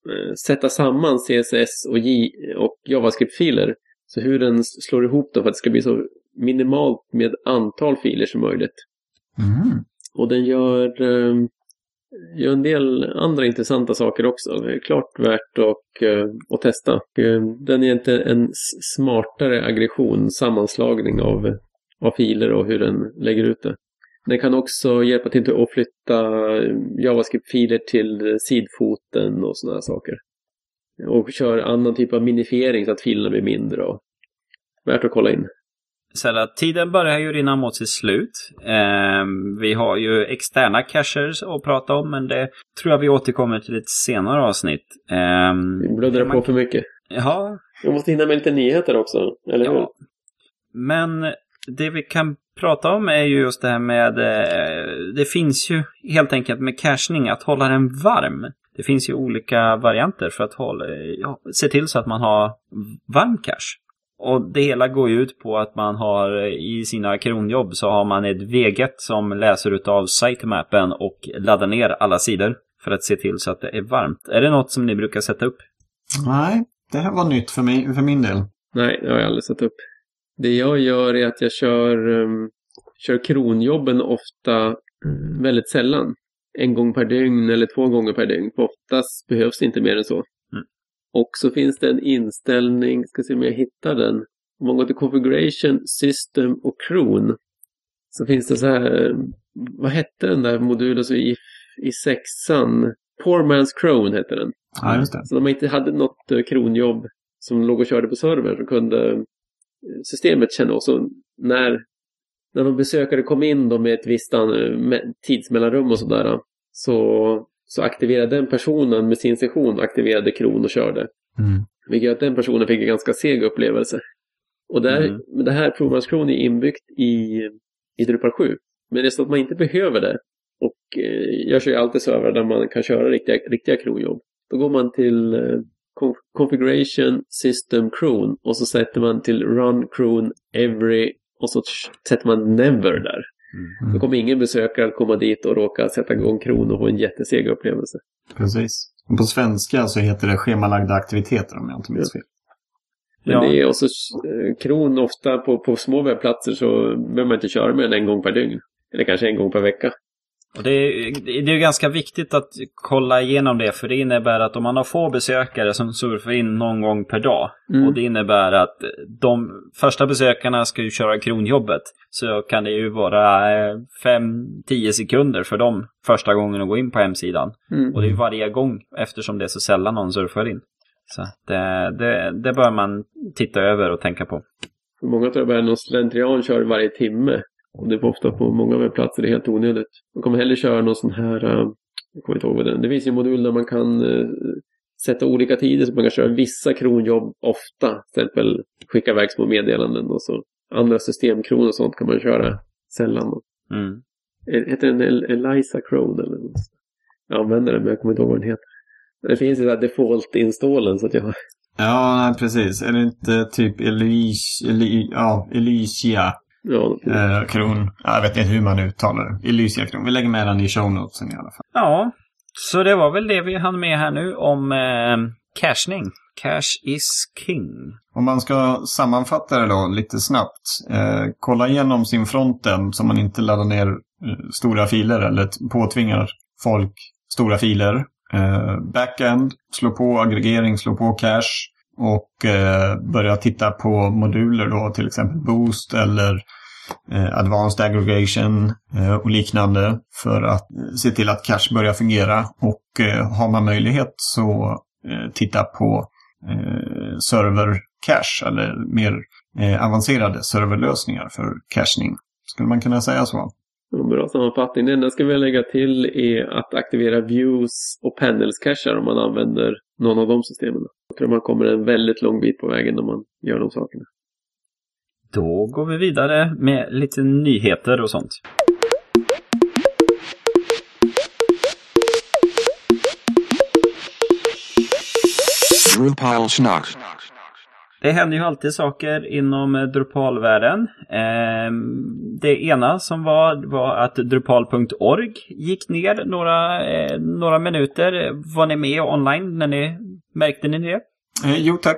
Speaker 3: eh, sätta samman CSS och, J och JavaScript-filer. Så hur den slår ihop dem för att det ska bli så minimalt med antal filer som möjligt. Mm. Och den gör, eh, gör en del andra intressanta saker också. Det är klart värt att, att testa. Den är inte en smartare aggression, sammanslagning av av filer och hur den lägger ut det. Den kan också hjälpa till att flytta JavaScript-filer till sidfoten och sådana saker. Och kör annan typ av minifiering så att filerna blir mindre. Och värt att kolla in.
Speaker 1: Att tiden börjar ju rinna mot sitt slut. Eh, vi har ju externa cachers att prata om, men det tror jag vi återkommer till ett senare avsnitt. Eh,
Speaker 3: Vi bluddrar
Speaker 1: man-
Speaker 3: på för mycket.
Speaker 1: Ja,
Speaker 3: Jag måste hinna med lite nyheter också, eller hur?
Speaker 1: ja. Men det vi kan prata om är ju just det här med... Eh, det finns ju helt enkelt med cachning att hålla den varm. Det finns ju olika varianter för att hålla, ja, se till så att man har varm cache. Och det hela går ju ut på att man har i sina kronjobb så har man ett veget som läser utav sitemappen och laddar ner alla sidor för att se till så att det är varmt. Är det något som ni brukar sätta upp?
Speaker 2: Nej, det här var nytt för, mig, för min del.
Speaker 3: Nej, det har jag aldrig satt upp. Det jag gör är att jag kör, um, kör kronjobben ofta mm, väldigt sällan. En gång per dygn eller två gånger per dygn. För oftast behövs det inte mer än så.
Speaker 1: Mm.
Speaker 3: Och så finns det en inställning, ska se om jag hittar den. Om man går till Configuration, System och Kron. Så finns det så här, vad hette den där modulen så i, i sexan? Poor Man's Crone hette den.
Speaker 2: Ja, just det.
Speaker 3: Så när man inte hade något eh, kronjobb som låg och körde på servern så kunde systemet känna och så när, när någon besökare kom in då med ett visst tidsmellanrum och sådär så, så aktiverade den personen med sin session aktiverade kron och körde.
Speaker 2: Mm.
Speaker 3: Vilket gör att den personen fick en ganska seg upplevelse. Och där,
Speaker 1: Mm.
Speaker 3: det här provmanskron är inbyggt i, i Drupal 7. Men det är så att man inte behöver det. Och eh, jag kör ju alltid servrar där man kan köra riktiga, riktiga kronjobb. Då går man till eh, Configuration System Cron och så sätter man till Run Cron Every och så sätter man Never där. Då kommer ingen besökare att komma dit och råka sätta igång kron och få en jätteseg upplevelse.
Speaker 2: Precis. På svenska så heter det schemalagda aktiviteter om jag inte minns fel.
Speaker 3: Men det är också eh, kron ofta på, på små webbplatser så behöver man inte köra mer än en gång per dygn. Eller kanske en gång per vecka.
Speaker 1: Och det, är, det är ganska viktigt att kolla igenom det, för det innebär att om man har få besökare som surfar in någon gång per dag,
Speaker 3: Mm.
Speaker 1: och det innebär att de första besökarna ska ju köra kronjobbet, så kan det ju vara 5-10 sekunder för dem första gången att gå in på hemsidan.
Speaker 3: Mm.
Speaker 1: Och det är varje gång eftersom det är så sällan någon surfar in. Så det, det, det bör man titta över och tänka på.
Speaker 3: För många tror jag bara någon slentrian kör varje timme. Och det är ofta på många webbplatser det är helt onödigt. Man kommer hellre köra någon sån här, eh, jag kommer inte ihåg vad är. Det finns ju en modul där man kan eh, sätta olika tider så man kan köra vissa kronjobb ofta. Till exempel skicka iväg små meddelanden och så andra systemkron och sånt kan man köra sällan.
Speaker 1: Mm.
Speaker 3: Eh, Heter den El- Eliza Crone eller något? Jag använder den men jag kommer inte ihåg vad den heter. Det finns ju där default-installen så att jag
Speaker 2: Ja, precis. Är det inte typ Elis, Eli, ja, Elysia
Speaker 3: ja,
Speaker 2: eh, kron? Ja, Jag vet inte hur man uttalar det. Elysia kron. Vi lägger med den i show notesen i alla fall.
Speaker 1: Ja, så det var väl det vi hann med här nu om eh, cachning. Cash is king.
Speaker 2: Om man ska sammanfatta det då lite snabbt. Eh, kolla igenom sin fronten så man inte laddar ner eh, stora filer eller påtvingar folk stora filer. Eh, backend, slå på aggregering, slå på cache och eh, börja titta på moduler då, till exempel Boost eller eh, Advanced Aggregation eh, och liknande för att eh, se till att cache börjar fungera. Och eh, har man möjlighet så eh, titta på eh, server cache eller mer eh, avancerade serverlösningar för cachning. Skulle man kunna säga så?
Speaker 3: Bra sammanfattning. Det enda jag ska vilja lägga till är att aktivera views och panels cacher om man använder någon av de systemen. Jag tror man kommer en väldigt lång bit på vägen när man gör de sakerna.
Speaker 1: Då går vi vidare med lite nyheter och sånt.
Speaker 4: Drupal schnack.
Speaker 1: Det händer ju alltid saker inom eh, Drupalvärlden. Ehm, det ena som var, var att Drupal.org gick ner några, eh, några minuter. Var ni med online när ni märkte ni det?
Speaker 2: Eh, jo tack.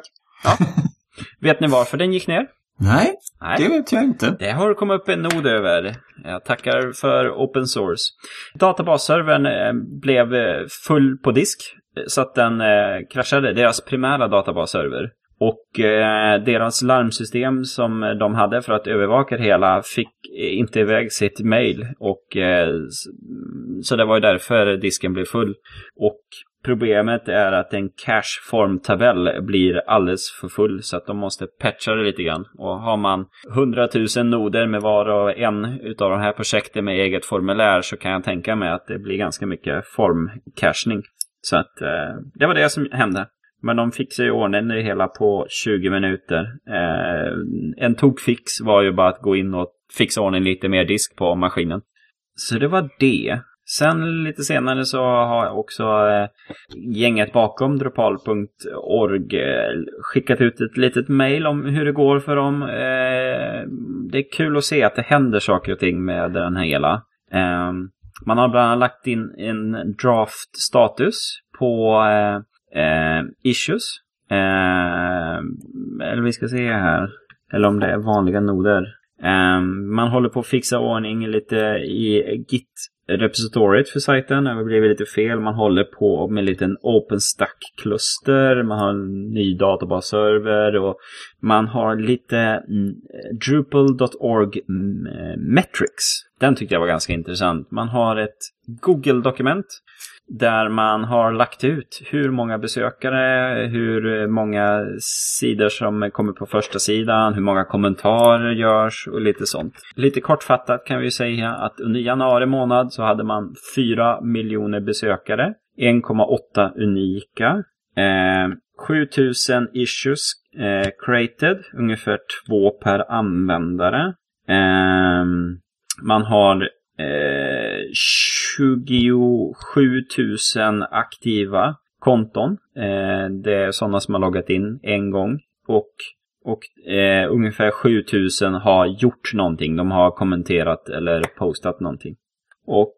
Speaker 1: Vet ni varför den gick ner?
Speaker 2: Nej,
Speaker 1: Nej.
Speaker 2: det vet jag inte.
Speaker 1: Det har kommit upp en nod över. Jag tackar för open source. Databasservern blev full på disk så att den kraschade, deras primära databasserver. Och eh, deras larmsystem som de hade för att övervaka det hela fick inte iväg sitt mail. Och, eh, så det var ju därför disken blev full. Och Problemet är att en cache-formtabell blir alldeles för full så att de måste patcha det lite grann. Och har man 100 000 noder med var och en utav de här projekten med eget formulär så kan jag tänka mig att det blir ganska mycket formcachning. Så att eh, det var det som hände. Men de fixade ju ordning det hela på 20 minuter. Eh, en tokfix var ju bara att gå in och fixa ordning lite mer disk på maskinen. Så det var det. Sen lite senare så har också eh, gänget bakom Drupal.org eh, skickat ut ett litet mail om hur det går för dem. Eh, det är kul att se att det händer saker och ting med den här hela. Eh, man har bland annat lagt in en draft-status på eh, Eh, issues. Eh, eller vi ska se här. Eller om det är vanliga noder. Eh, man håller på att fixa ordning lite i Git repositoriet för sajten. Det har blivit lite fel. Man håller på med en liten OpenStack-kluster. Man har en ny databasserver och man har lite mm, Drupal.org mm, metrics. Den tyckte jag var ganska intressant. Man har ett Google-dokument där man har lagt ut hur många besökare, hur många sidor som kommer på första sidan, hur många kommentarer görs och lite sånt. Lite kortfattat kan vi säga att under januari månad så hade man 4 miljoner besökare, 1,8 unika, eh, 7000 issues eh, created, ungefär två per användare. Eh, man har eh, 27 000 aktiva konton. Eh, det är sådana som har loggat in en gång. Och, och eh, ungefär 7 000 har gjort någonting. De har kommenterat eller postat någonting. Och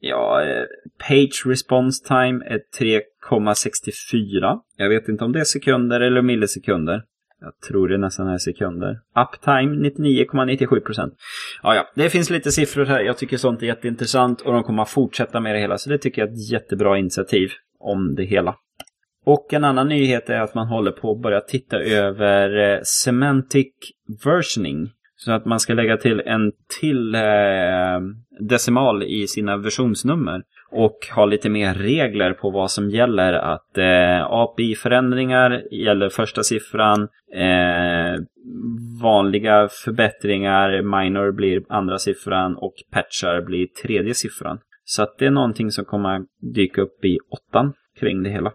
Speaker 1: ja, eh, page response time är 3,64. Jag vet inte om det är sekunder eller millisekunder. Jag tror det nästan är sekunder. Uptime 99,97 procent. Ja, ja, det finns lite siffror här. Jag tycker sånt är jätteintressant och de kommer att fortsätta med det hela. Så det tycker jag är ett jättebra initiativ om det hela. Och en annan nyhet är att man håller på att börja titta över eh, semantic versioning. Så att man ska lägga till en till eh, decimal i sina versionsnummer och ha lite mer regler på vad som gäller. Att eh, API-förändringar gäller första siffran, eh, vanliga förbättringar, minor blir andra siffran och patchar blir tredje siffran. Så att det är någonting som kommer dyka upp i åttan kring det hela.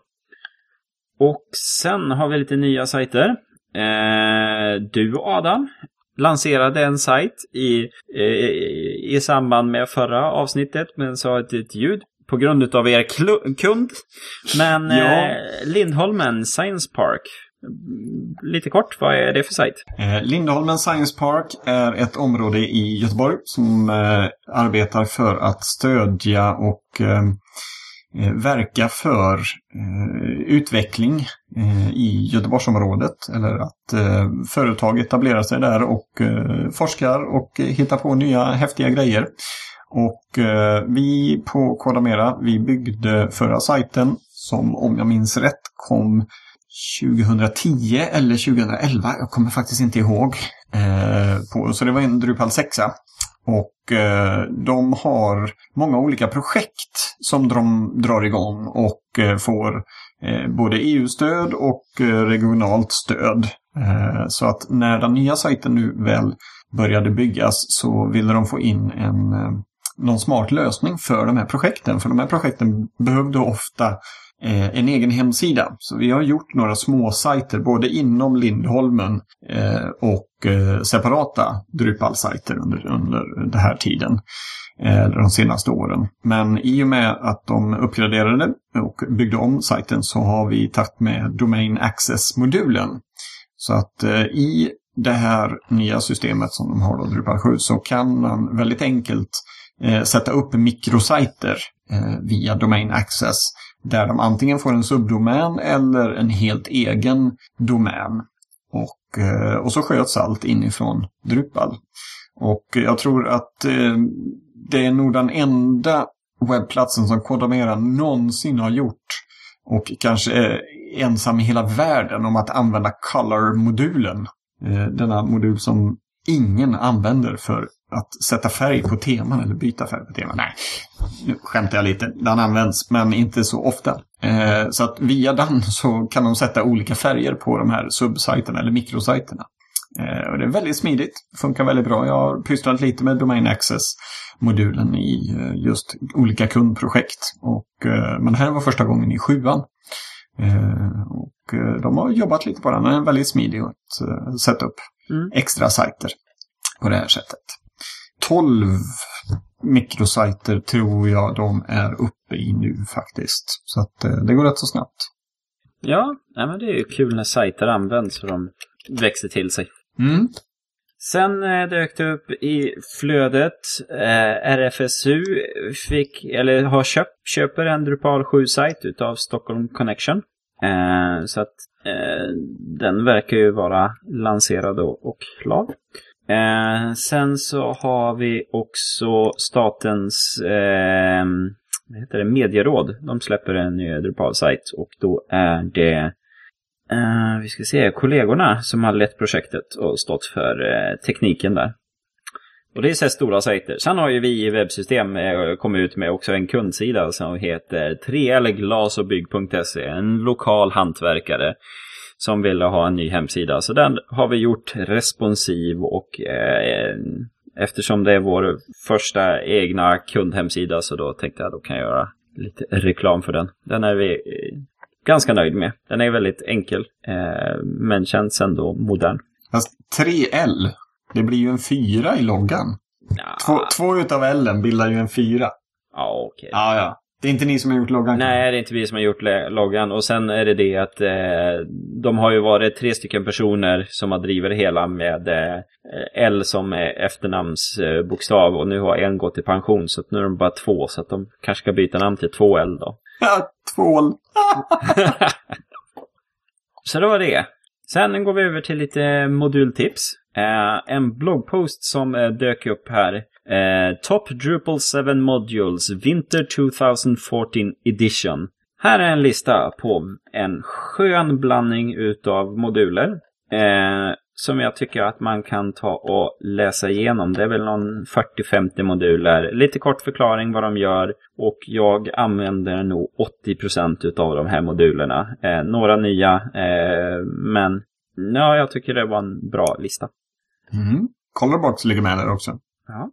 Speaker 1: Och sen har vi lite nya sajter. Eh, du Adam lanserade en sajt i, i, i samband med förra avsnittet men sa ett, ljud på grund av er kund. Men ja. eh, Lindholmen Science Park. Lite kort, vad är det för sajt?
Speaker 2: Eh, Lindholmen Science Park är ett område i Göteborg som eh, arbetar för att stödja och Eh, Eh, verka för eh, utveckling eh, i Göteborgsområdet. Eller att eh, företag etablerar sig där och eh, forskar och hittar på nya häftiga grejer. Och vi på Kodamera, vi byggde förra sajten som om jag minns rätt kom 2010 eller 2011. Jag kommer faktiskt inte ihåg. så det var en Drupal 6. Och eh, de har många olika projekt som de drar igång och eh, får eh, både EU-stöd och eh, regionalt stöd. Eh, så att när den nya sajten nu väl började byggas så ville de få in en, eh, någon smart lösning för de här projekten. För de här projekten behövde ofta en egen hemsida. Så vi har gjort några små sajter både inom Lindholmen och Eh, separata Drupal-sajter under, under den här tiden. Eller de senaste åren. Men i och med att de uppgraderade och byggde om sajten så har vi tagit med Domain Access-modulen. Så att eh, i det här nya systemet som de har då, Drupal 7, så kan man väldigt enkelt eh, sätta upp mikrosajter eh, via Domain Access där de antingen får en subdomän eller en helt egen domän. Och, Eh, och så sköts allt inifrån Drupal. Och jag tror att eh, det är nog den enda webbplatsen som Kodamera någonsin har gjort och kanske är ensam i hela världen om att använda Color-modulen. Eh, denna modul som ingen använder för att sätta färg på teman eller byta färg på teman. Nej, nu skämtar jag lite. Den används, men inte så ofta. Eh, så att via den så kan de sätta olika färger på de här subsajterna eller mikrosajterna. Eh, och det är väldigt smidigt, funkar väldigt bra. Jag har pysslat lite med Domain Access-modulen i eh, just olika kundprojekt. Och, men det här var första gången i sjuan. Och de har jobbat lite på den. Den är väldigt smidig att sätta upp
Speaker 1: Mm.
Speaker 2: extra sajter på det här sättet. 12 mikrosajter tror jag de är uppe i nu faktiskt. Så att eh, det går rätt så snabbt.
Speaker 1: Ja, nej, men det är ju kul när sajter används och de växer till sig.
Speaker 2: Mm.
Speaker 1: Sen eh, dök det upp i flödet eh, RFSU fick, eller har köpt, köper en Drupal 7-sajt utav Stockholm Connection. Eh, så att den verkar ju vara lanserad och, klar. Sen så har vi också statens vad heter det, medieråd. De släpper en ny Drupal-sajt och då är det Uh, vi ska se, kollegorna som har lett projektet och stått för uh, tekniken där. Och det är så här stora sajter. Sen har ju vi i webbsystem eh, kommit ut med också en kundsida som heter 3lglasobygg.se. En lokal hantverkare som ville ha en ny hemsida. Så den har vi gjort responsiv och eh, eftersom det är vår första egna kundhemsida så då tänkte jag då kan jag göra lite reklam för den. Den är vi eh, ganska nöjd med. Den är väldigt enkel eh, men känns ändå modern.
Speaker 2: Fast 3L, det blir ju en fyra i loggan.
Speaker 1: Ja,
Speaker 2: Två, två utav L bildar ju en fyra.
Speaker 1: ja okej.
Speaker 2: Ja, ja. Det är inte ni som har gjort loggan?
Speaker 1: Nej, det är inte vi som har gjort loggan. Och sen är det det att eh, de har ju varit tre stycken personer som har drivit det hela med eh, L som är efternamnsbokstav. Och nu har en gått i pension så att nu är de bara två. Så att de kanske ska byta namn till 2L då.
Speaker 2: Ja.
Speaker 1: Så det var det. Sen går vi över till lite modultips. Eh, en bloggpost som eh, dök upp här. Eh, Top Drupal 7 Modules Winter 2014 Edition. Här är en lista på en skön blandning utav moduler. Eh, som jag tycker att man kan ta och läsa igenom. Det är väl någon 40-50 moduler. Lite kort förklaring vad de gör. Och jag använder nog 80% utav de här modulerna. Eh, några nya, eh, men ja, jag tycker det var en bra lista.
Speaker 2: Mm. Colorbox ligger med där också.
Speaker 1: Ja.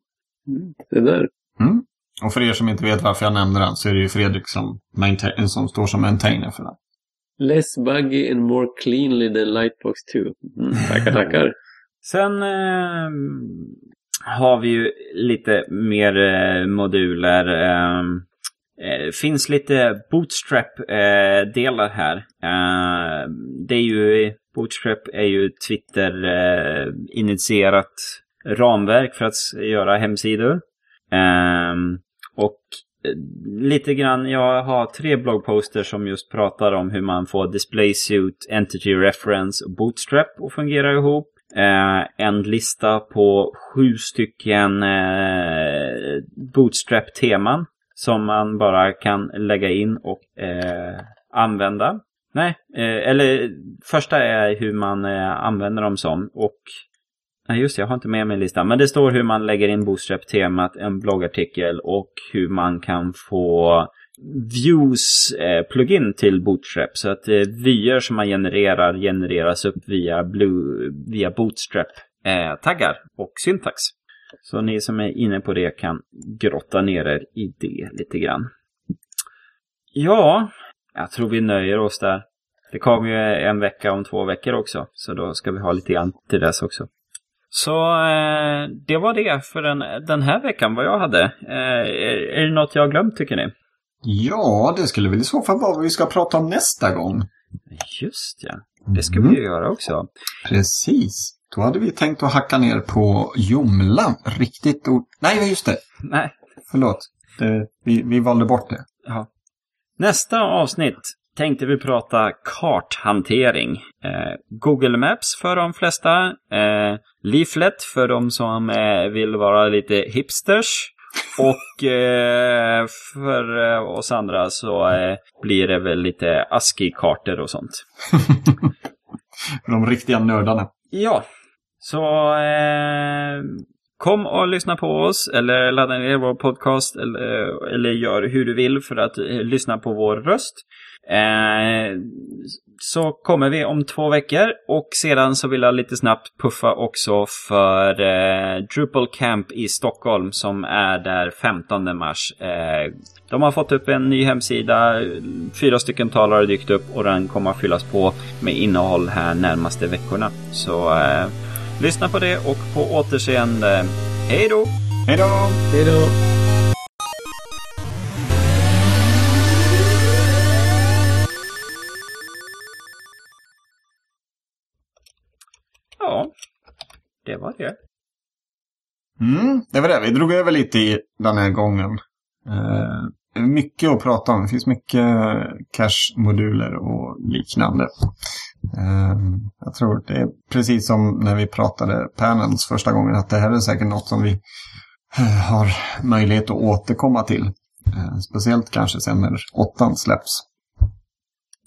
Speaker 3: Det där.
Speaker 2: Mm. Och för er som inte vet varför jag nämnde den så är det ju Fredrik som, maintain- som står som maintainer för den.
Speaker 3: Less buggy and more cleanly than Lightbox 2. Mm, tackar, tackar.
Speaker 1: Sen eh, har vi ju lite mer eh, moduler. Eh, eh, finns lite Bootstrap-delar här. Eh, det är ju, Bootstrap är ju Twitter-initierat ramverk för att göra hemsidor. Ehm, och eh, lite grann, jag har tre bloggposter som just pratar om hur man får Display Suit, Entity Reference och Bootstrap att fungera ihop. Eh, en lista på sju stycken eh, Bootstrap-teman som man bara kan lägga in och eh, använda. Nej, eh, eller första är hur man eh, använder dem som och Nej just det, jag har inte med mig listan. Men det står hur man lägger in Bootstrap-temat, en bloggartikel och hur man kan få views eh, plugin till Bootstrap. Så att eh, vyer som man genererar genereras upp via, Blue, via Bootstrap-taggar eh, och syntax. Så ni som är inne på det kan grotta ner er i det lite grann. Ja, jag tror vi nöjer oss där. Det kommer ju en vecka om två veckor också. Så då ska vi ha lite grann till dess också. Så eh, det var det för den, den här veckan vad jag hade. Eh, är, är det något jag har glömt tycker ni?
Speaker 2: Ja, det skulle väl i så fall vara vad vi ska prata om nästa gång.
Speaker 1: Just ja, det ska
Speaker 2: Mm.
Speaker 1: vi ju göra också.
Speaker 2: Precis. Då hade vi tänkt att hacka ner på Jomla. Riktigt ord. Nej, just det.
Speaker 1: Nej,
Speaker 2: Förlåt. Det, vi, vi valde bort det.
Speaker 1: ja. Nästa avsnitt tänkte vi prata karthantering. Eh, Google Maps för de flesta. Eh, Leaflet för de som eh, vill vara lite hipsters. Och eh, för eh, oss andra så eh, blir det väl lite ASCII-kartor och sånt.
Speaker 2: De riktiga nördarna.
Speaker 1: Ja, så eh, kom och lyssna på oss eller ladda ner vår podcast eller, eller gör hur du vill för att lyssna på vår röst. Eh, så kommer vi om två veckor och sedan så vill jag lite snabbt puffa också för eh, Drupal Camp i Stockholm som är där 15 mars. Eh, de har fått upp en ny hemsida, fyra stycken talare dykt upp och den kommer att fyllas på med innehåll här närmaste veckorna. Så eh, lyssna på det och på återseende. Hej då!
Speaker 2: Hej då!
Speaker 3: Hej då!
Speaker 1: Ja, det var det.
Speaker 2: Mm, det var det. Vi drog över lite i den här gången. Eh, mycket att prata om. Det finns mycket cache-moduler och liknande. Eh, jag tror det är precis som när vi pratade panels första gången att det här är säkert något som vi eh, har möjlighet att återkomma till. Eh, speciellt kanske sen när åttan släpps.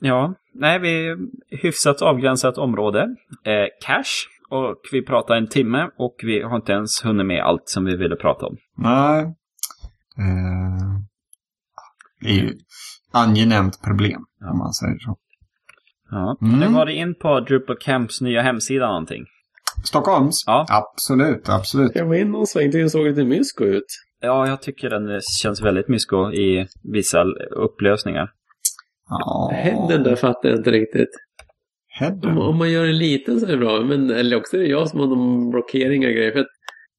Speaker 1: Ja, nej, vi hyfsat avgränsat område. Eh, cache. Och vi pratar en timme och vi har inte ens hunnit med allt som vi ville prata om.
Speaker 2: Nej. Eh, det är ju angenämt problem om man säger så.
Speaker 1: Ja.
Speaker 2: Mm.
Speaker 1: Har du varit in på Drupal Camps nya hemsida någonting?
Speaker 2: Stockholms?
Speaker 1: Ja.
Speaker 2: Absolut, absolut.
Speaker 3: Jag var inne och svängde och såg lite mysko ut.
Speaker 1: Ja, jag tycker den känns väldigt mysko i vissa upplösningar.
Speaker 2: Ja.
Speaker 3: Händen där fattar jag inte riktigt. Om,
Speaker 2: Headen.
Speaker 3: om man gör en liten så är det bra, men eller också är det jag som har någon blockeringar och grejer. För att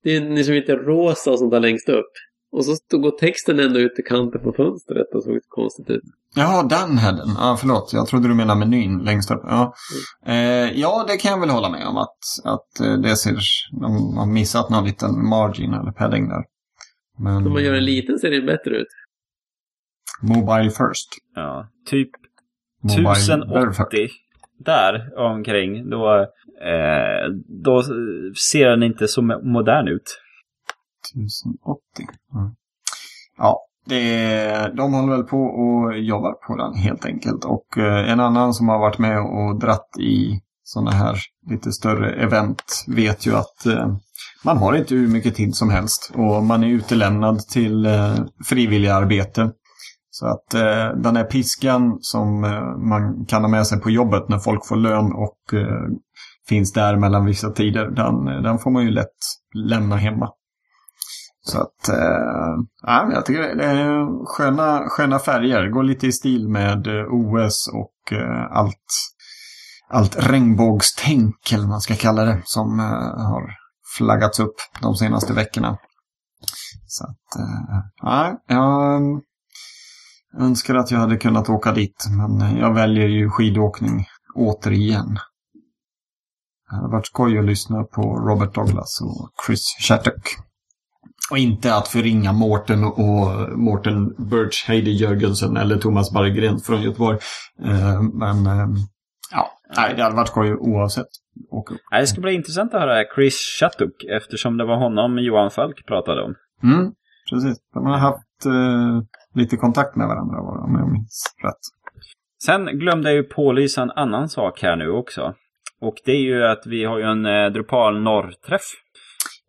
Speaker 3: det är liksom inte rosa och sånt där längst upp. Och så stod- går texten ändå ut i kanten på fönstret och såg lite konstigt ut.
Speaker 2: Jaha, den headen. Ja, förlåt. Jag trodde du menade menyn längst upp. Ja, eh, ja det kan jag väl hålla med om att, att eh, det ser... De har missat någon liten margin eller padding där. Men
Speaker 3: Om man gör en liten ser det bättre ut.
Speaker 2: Mobile first.
Speaker 1: Ja, typ
Speaker 2: Mobile
Speaker 1: 1080 där omkring. Då, eh, då ser den inte så modern ut.
Speaker 2: 1080. Mm. Ja, det, de håller väl på och jobbar på den helt enkelt. Och eh, en annan som har varit med och dratt i sådana här lite större event vet ju att eh, man har inte hur mycket tid som helst och man är utelämnad till eh, frivilligarbete. Så att eh, den här piskan som eh, man kan ha med sig på jobbet när folk får lön och eh, finns där mellan vissa tider, den, eh, den får man ju lätt lämna hemma. Så att, eh, ja, jag tycker det är sköna, sköna färger. Går lite i stil med eh, OS och eh, allt, allt regnbågstänk, eller vad man ska kalla det, som eh, har flaggats upp de senaste veckorna. Så att, eh, ja, jag önskar att jag hade kunnat åka dit, men jag väljer ju skidåkning återigen. Det hade varit skoj att lyssna på Robert Douglas och Chris Shattuck. Och inte att förringa Mårten och Mårten Birch, Heidi Jörgensen eller Thomas Bargren från Göteborg. Eh, men eh, ja, nej, det hade varit skoj oavsett. Och,
Speaker 1: Nej, Det ska bli intressant att höra Chris Shattuck eftersom det var honom Johan Falk pratade om.
Speaker 2: mm, precis. De har haft eh, lite kontakt med varandra om jag minns rätt.
Speaker 1: Sen glömde jag ju pålysa en annan sak här nu också. Och det är ju att vi har ju en eh, Drupal norr-träff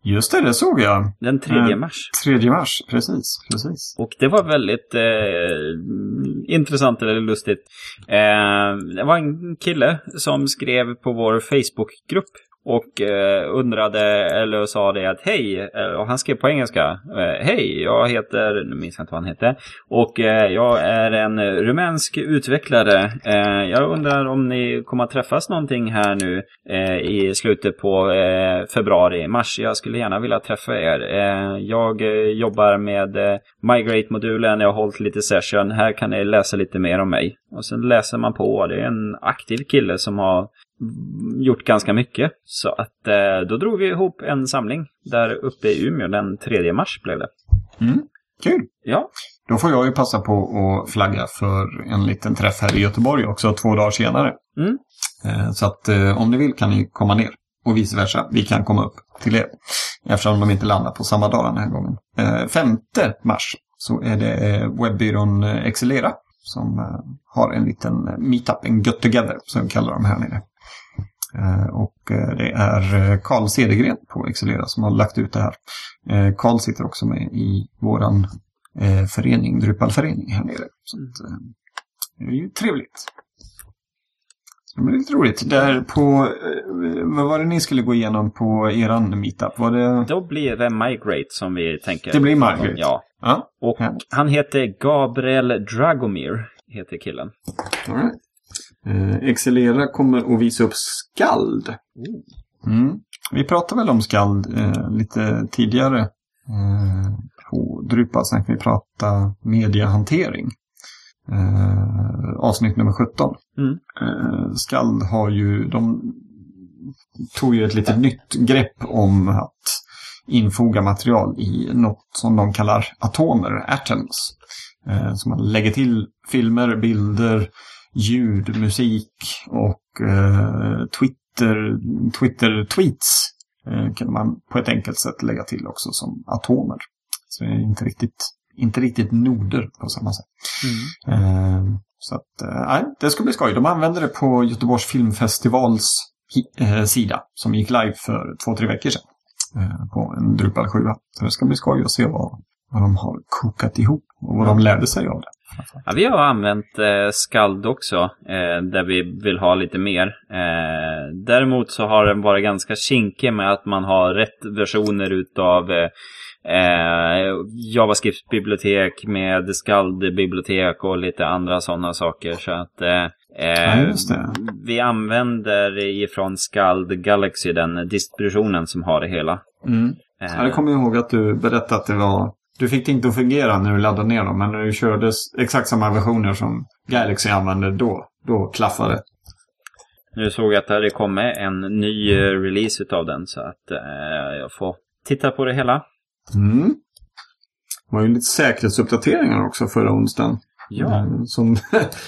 Speaker 2: Just det, det såg jag.
Speaker 1: den 3
Speaker 2: Mm.
Speaker 1: mars.
Speaker 2: 3 mars, precis. precis.
Speaker 1: Och det var väldigt eh, intressant eller lustigt. Eh, det var en kille som skrev på vår Facebookgrupp och eh, undrade eller sa det att hej, eh, och han skrev på engelska. Eh, hej, jag heter, nu minns jag inte vad han hette, och eh, jag är en rumänsk utvecklare. Eh, jag undrar om ni kommer att träffas någonting här nu eh, i slutet på eh, februari, mars. Jag skulle gärna vilja träffa er. Eh, jag eh, jobbar med eh, Migrate-modulen, jag har hållit lite session. Här kan ni läsa lite mer om mig. Och sen läser man på. Det är en aktiv kille som har gjort ganska mycket. Så att eh, då drog vi ihop en samling där uppe i Umeå den 3 mars blev det.
Speaker 2: Mm. Kul!
Speaker 1: Ja,
Speaker 2: Då får jag ju passa på att flagga för en liten träff här i Göteborg också två dagar senare.
Speaker 1: Mm.
Speaker 2: Eh, Så att eh, om ni vill kan ni komma ner. Och vice versa, vi kan komma upp till er. Eftersom de inte landar på samma dag den här gången. Eh, 5 mars så är det eh, webbyrån eh, Excelera som eh, har en liten meetup, en get together som vi kallar dem här nere. Eh, och eh, det är eh, Karl Cedergren på Excelera som har lagt ut det här. Eh, Karl sitter också med i våran eh, förening, Drupalförening här nere. Så eh, det är ju trevligt. Det blir lite roligt. Där på, eh, vad var det ni skulle gå igenom på eran meetup? Var det...
Speaker 1: Då blir det Migrate som vi tänker.
Speaker 2: Det blir Migrate?
Speaker 1: Ja.
Speaker 2: Ja,
Speaker 1: Och
Speaker 2: Ja.
Speaker 1: han heter Gabriel Dragomir, heter killen.
Speaker 2: all right. Eh, Excelera kommer att visa upp skald. Mm. Vi pratade väl om skald eh, lite tidigare. Eh, på kan vi prata mediehantering. Eh, avsnitt nummer 17.
Speaker 1: Mm.
Speaker 2: Eh, skald har ju, de tog ju ett lite nytt grepp om att infoga material i något som de kallar atomer, atoms. Eh, så man lägger till filmer, bilder, ljud, musik och eh, Twitter, Twitter-tweets eh, kan man på ett enkelt sätt lägga till också som atomer. Så det är inte riktigt, inte riktigt noder på samma sätt. Eh, så att, eh, det ska bli skoj. De använder det på Göteborgs filmfestivals eh, sida som gick live för två, tre veckor sedan. Eh, på en Drupal 7. Så det ska bli skoj att se vad, vad de har kokat ihop och vad de lärde sig av det.
Speaker 1: Ja, vi har använt eh, Skald också, eh, där vi vill ha lite mer. Eh, däremot så har den varit ganska kinkig med att man har rätt versioner utav eh, eh, JavaScript-bibliotek med Skald-bibliotek och lite andra sådana saker. Så att eh,
Speaker 2: Ja, det.
Speaker 1: vi använder ifrån Skald Galaxy, den distributionen som har det hela. Eh,
Speaker 2: Ja, det kommer jag ihåg att du berättade att det var... Du fick det inte att fungera när du laddade ner dem, men när du körde exakt samma versioner som Galaxy använde då, då klaffade det.
Speaker 1: Nu såg jag att det hade kommit en ny eh, release utav den så att eh, jag får titta på det hela.
Speaker 2: Mm. Det var ju lite säkerhetsuppdateringar också förra onsdagen.
Speaker 1: Ja,
Speaker 2: Eh, Som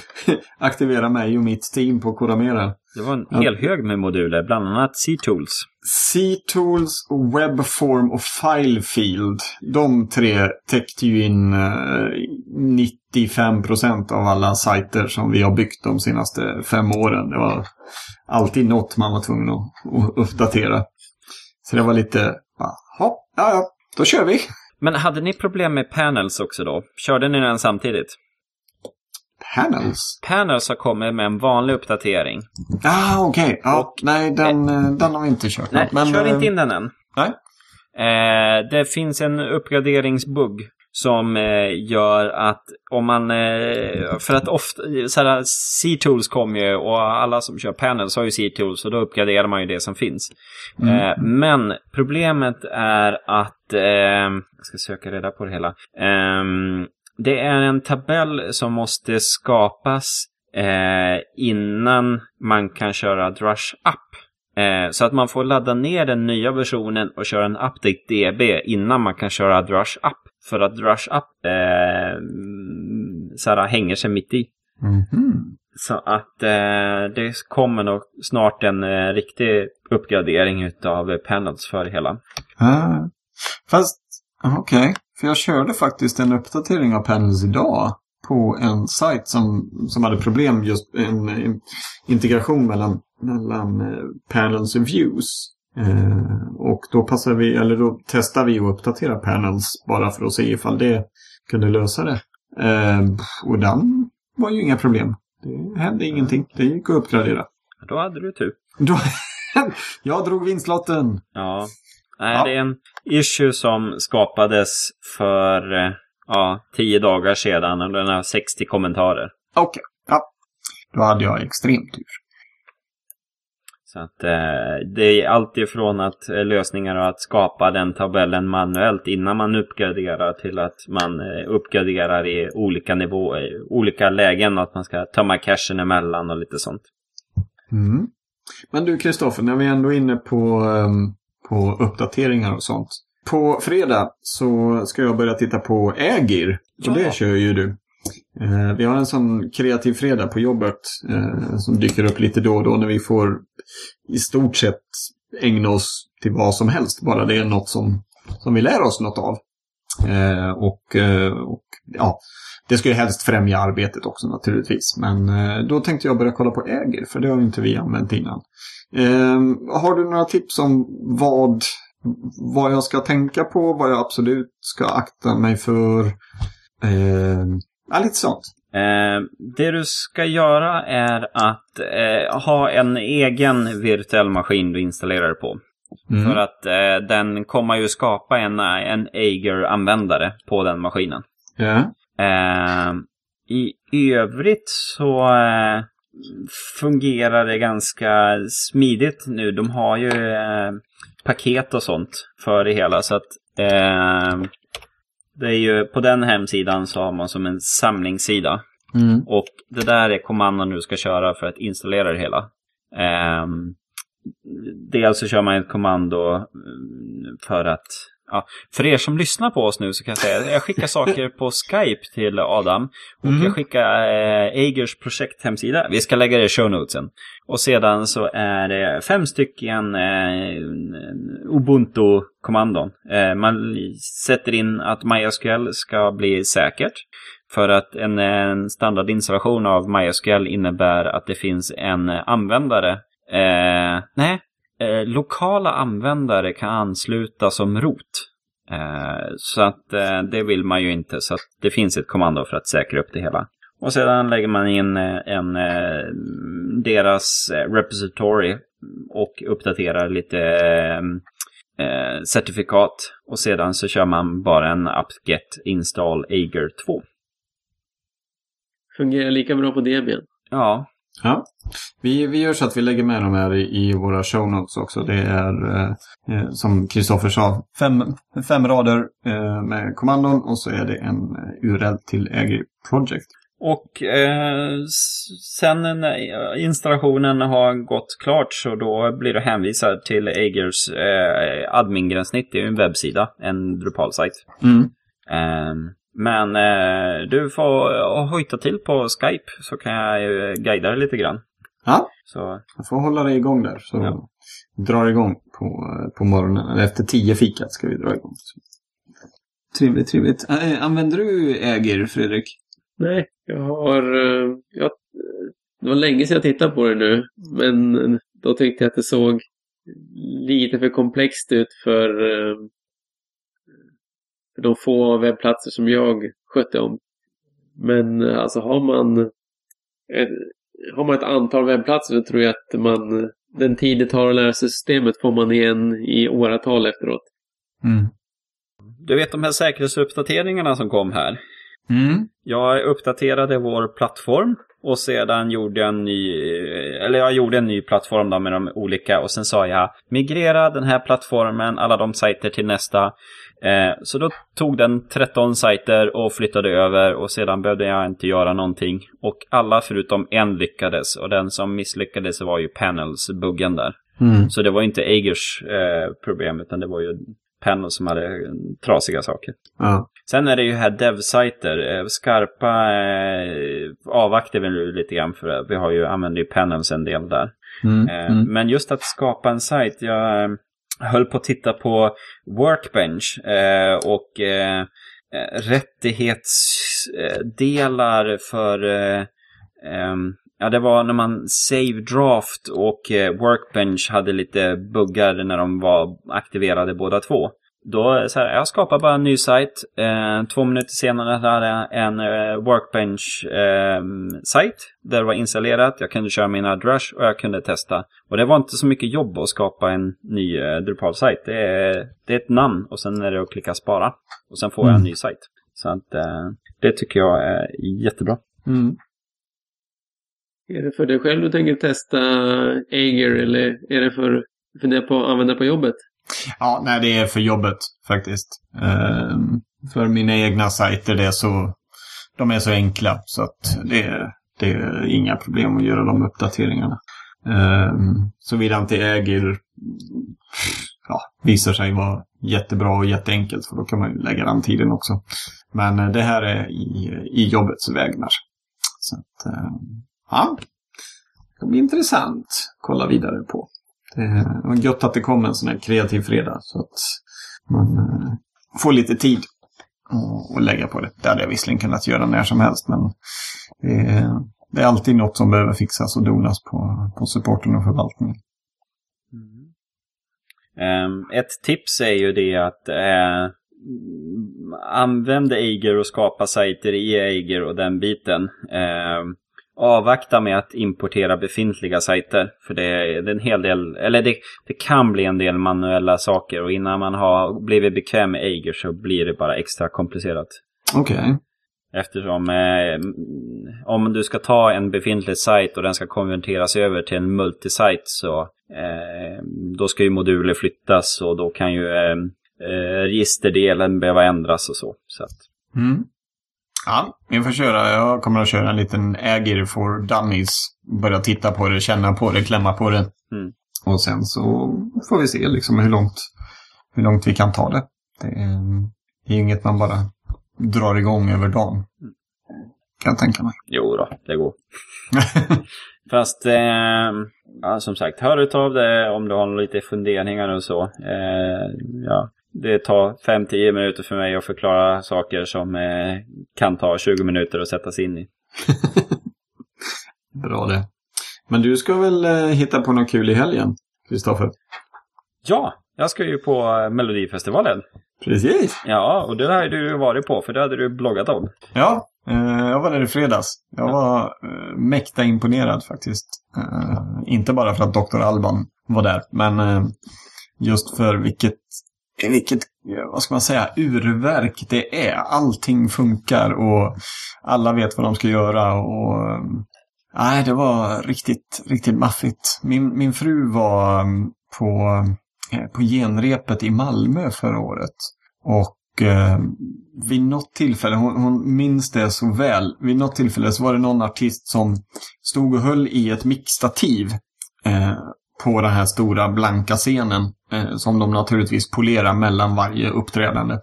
Speaker 2: aktiverar mig och mitt team på Kodamera.
Speaker 1: det var en hel hög med moduler, bland annat C-Tools.
Speaker 2: C-Tools, Webform och Filefield. De tre täckte ju in eh, 95% av alla sajter som vi har byggt de senaste fem åren. Det var alltid något man var tvungen att, uppdatera. Så det var lite, ja, ja, ja, då kör vi.
Speaker 1: Men hade ni problem med panels också då? Körde ni den samtidigt?
Speaker 2: Panels?
Speaker 1: Panels har kommit med en vanlig uppdatering.
Speaker 2: Ah, okej. Ja,
Speaker 1: Och-
Speaker 2: nej, den, eh, den har vi inte kört.
Speaker 1: Nej,
Speaker 2: Men,
Speaker 1: kör
Speaker 2: eh,
Speaker 1: inte in den än.
Speaker 2: Nej.
Speaker 1: Eh, det finns en uppgraderingsbugg som eh, gör att om man... Eh, för att ofta... såhär, C-tools kommer ju och alla som kör panels har ju C-tools och då uppgraderar man ju det som finns. Eh, men problemet är att... Eh, jag ska söka reda på det hela. Det är en tabell som måste skapas eh, innan man kan köra Drush Up. Eh, så att man får ladda ner den nya versionen och köra en update DB innan man kan köra Drush Up. För att Drush Up eh, mm, så här, hänger sig mitt i.
Speaker 2: Mhm.
Speaker 1: Så att eh, det kommer nog snart en eh, riktig uppgradering utav panels för det hela.
Speaker 2: Ah. Fast, okej. För jag körde faktiskt en uppdatering av Panels idag. På en sajt som, som hade problem just en, en integration mellan, mellan eh, Panels och Views. Eh, och då passar vi, eller då testar vi att uppdatera Panels bara för att se ifall det kunde lösa det. Eh, och den var ju inga problem. Det hände ingenting. Det gick att uppgradera.
Speaker 1: Då hade du tur.
Speaker 2: Då, jag drog vinstlotten.
Speaker 1: Ja. Nej,
Speaker 2: Ja.
Speaker 1: det är en issue som skapades för eh, ja, tio dagar sedan och den har 60 kommentarer.
Speaker 2: Okej, ja. Då hade jag extremt tur.
Speaker 1: Så att eh, det är allt ifrån att eh, lösningar och att skapa den tabellen manuellt innan man uppgraderar till att man eh, uppgraderar i olika nivåer, olika lägen, att man ska tömma cachen emellan och lite sånt.
Speaker 2: Mm. Men du Kristoffer, när vi ändå är inne på, ehm, på uppdateringar och sånt. På fredag så ska jag börja titta på Ägir. Och
Speaker 1: Ja.
Speaker 2: det kör ju du. Eh, vi har en sån kreativ fredag på jobbet eh, som dyker upp lite då och då när vi får i stort sett ägna oss till vad som helst. Bara det är något som, som vi lär oss något av. Eh, och, och ja, det ska ju helst främja arbetet också naturligtvis. Men då tänkte jag börja kolla på Äger, för det har inte vi använt innan. Eh, har du några tips om vad, vad jag ska tänka på, vad jag absolut ska akta mig för? Eh, ja, lite sånt.
Speaker 1: Eh, det du ska göra är att eh, ha en egen virtuell maskin du installerar på.
Speaker 2: Mm.
Speaker 1: För att eh, den kommer ju skapa en, en Ager-användare på den maskinen.
Speaker 2: Ja.
Speaker 1: Eh, I övrigt så eh, fungerar det ganska smidigt nu. De har ju eh, paket och sånt för det hela. Så att eh, det är ju på den hemsidan så har man som en samlingssida.
Speaker 2: Mm.
Speaker 1: Och det där är kommandon du ska köra för att installera det hela. Um, dels så kör man ett kommando mm, för att Ja, för er som lyssnar på oss nu så kan jag säga att jag skickar saker på Skype till Adam. Och
Speaker 2: Mhm.
Speaker 1: jag skickar eh, Eigers projekthemsida. Vi ska lägga det i show notesen. Och sedan så är det fem stycken eh, Ubuntu-kommandon. Eh, man sätter in att MySQL ska bli säkert. För att en, en standardinstallation av MySQL innebär att det finns en användare. Eh, nej, eh, lokala användare kan ansluta som rot. Eh, så att eh, det vill man ju inte. Så det finns ett kommando för att säkra upp det hela. Och sedan lägger man in eh, en, eh, deras repository och uppdaterar lite eh, certifikat. Och sedan så kör man bara en apt-get install Ager 2.
Speaker 3: Fungerar lika bra på Debian.
Speaker 1: Ja,
Speaker 2: Ja. Vi, vi gör så att vi lägger med de här i, i våra show notes också. Det är, eh, eh, som Kristoffer sa, fem, fem rader eh, med kommandon och så är det en eh, URL till Agri Project.
Speaker 1: Och eh, sen när installationen har gått klart så då blir du hänvisad till Agers eh, admin-gränssnitt. Det är ju en webbsida, en Drupal-sajt.
Speaker 2: Mm.
Speaker 1: Eh, men eh, du får eh, hojta till på Skype så kan jag eh, guida dig lite grann.
Speaker 2: Ja,
Speaker 1: Så
Speaker 2: jag får hålla det igång där. Så
Speaker 1: Ja.
Speaker 2: drar igång på, eh, på morgonen. Eller efter tio fikat ska vi dra igång. Så. Trevligt, trevligt. Äh, använder du Ägir, Fredrik?
Speaker 3: Nej, jag har... Jag, det var länge sedan jag tittade på det nu. Men då tyckte jag att det såg lite för komplext ut för, eh, för de få webbplatser som jag skötte om. Men eh, alltså har man ett, har man ett antal webbplatser så tror jag att man den tid det tar att lära sig systemet får man igen i åratal efteråt.
Speaker 2: Mm.
Speaker 1: du vet de här säkerhetsuppdateringarna som kom här.
Speaker 2: Mm.
Speaker 1: Jag uppdaterade vår plattform och sedan gjorde jag en ny, eller jag gjorde en ny plattform då med de olika och sen sa jag migrera den här plattformen, alla de sajter till nästa. Eh, så då tog den 13 sajter och flyttade över och sedan behövde jag inte göra någonting. Och alla förutom en lyckades och den som misslyckades var ju Panels-buggen där.
Speaker 2: Mm.
Speaker 1: Så det var inte Agers eh, problem utan det var ju Panels som hade eh, trasiga saker.
Speaker 2: Ja.
Speaker 1: Sen är det ju här dev-sajter. Eh, Skarpa eh, avvaktar vi nu lite grann för vi har ju, använder ju panels en del där.
Speaker 2: Mm.
Speaker 1: Eh,
Speaker 2: Mm.
Speaker 1: Men just att skapa en sajt, jag höll på att titta på Workbench eh, och eh, rättighetsdelar för eh, Ja, det var när man save draft och eh, Workbench hade lite buggar när de var aktiverade båda två. Då så här, jag skapade bara en ny sajt. Eh, två minuter senare hade jag en eh, Workbench-sajt där det var installerat. Jag kunde köra mina Drush och jag kunde testa. Och det var inte så mycket jobb att skapa en ny eh, Drupal-sajt. Det är, det är ett namn och sen är det att klicka spara. Och sen får jag en
Speaker 2: Mm.
Speaker 1: ny sajt. Så att eh, det tycker jag är jättebra.
Speaker 2: Mm.
Speaker 3: Är det för dig själv du tänker testa Ager eller är det för att fundera på att använda på jobbet?
Speaker 2: Ja, nej, det är för jobbet faktiskt. Ehm, för mina egna sajter, det är så, de är så enkla så att det, är- det är inga problem att göra de uppdateringarna. Um, Såvida inte äger ja, visar sig vara jättebra och jätteenkelt för då kan man ju lägga den tiden också. Men eh, det här är i, i jobbets vägnar. Så att, eh, ja, det blir intressant att kolla vidare på. Eh, det var gött att det kom en sån här kreativ fredag så att man eh, får lite tid att lägga på det. Det hade jag visserligen kunnat göra när som helst men det är, det är alltid något som behöver fixas och donas på, på supporten och förvaltningen.
Speaker 1: Um, ett tips är ju det att eh, uh, använda Eiger och skapa sajter i Eiger och den biten. Uh, avvakta med att importera befintliga sajter. För det är, en hel del, eller det, det kan bli en del manuella saker och innan man har blivit bekväm med Eiger så blir det bara extra komplicerat.
Speaker 2: Okej. Okay.
Speaker 1: Eftersom eh, om du ska ta en befintlig sajt och den ska konverteras över till en multisajt så eh, då ska ju moduler flyttas och då kan ju eh, eh registerdelen behöva ändras och så. så att...
Speaker 2: mm. Ja, vi får köra. Jag kommer att köra en liten Ägir for Dummies. Börja titta på det, känna på det, klämma på det. Mm. Och sen så får vi se liksom hur långt, hur långt vi kan ta det. Det är, det är inget man bara drar igång över dagen. Mm. Kan jag tänka mig.
Speaker 1: Jo då, det går. Fast eh, ja, som sagt, hör av det om du har lite funderingar och så. Eh, ja, det tar 5-10 minuter för mig att förklara saker som eh, kan ta 20 minuter att sätta sig in i.
Speaker 2: Bra det. Men du ska väl eh, hitta på något kul i helgen, Kristoffer?
Speaker 1: Ja, jag ska ju på eh, Melodifestivalen.
Speaker 2: Precis.
Speaker 1: Ja, och det har du varit på, för det hade du bloggat om.
Speaker 2: Ja, eh, jag var där i fredags. Jag var eh, mäkta imponerad faktiskt. Inte bara för att Dr. Alban var där, men just för vilket vilket, eh, vad ska man säga, urverk det är. Allting funkar och alla vet vad de ska göra och eh, nej, det var riktigt, riktigt maffigt. Min, min fru var mm, på, eh, på genrepet i Malmö förra året och eh, vid något tillfälle, hon, hon minns det så väl, vid något tillfälle så var det någon artist som stod och höll i ett mixtativ eh, på den här stora blanka scenen eh, som de naturligtvis polerar mellan varje uppträdande.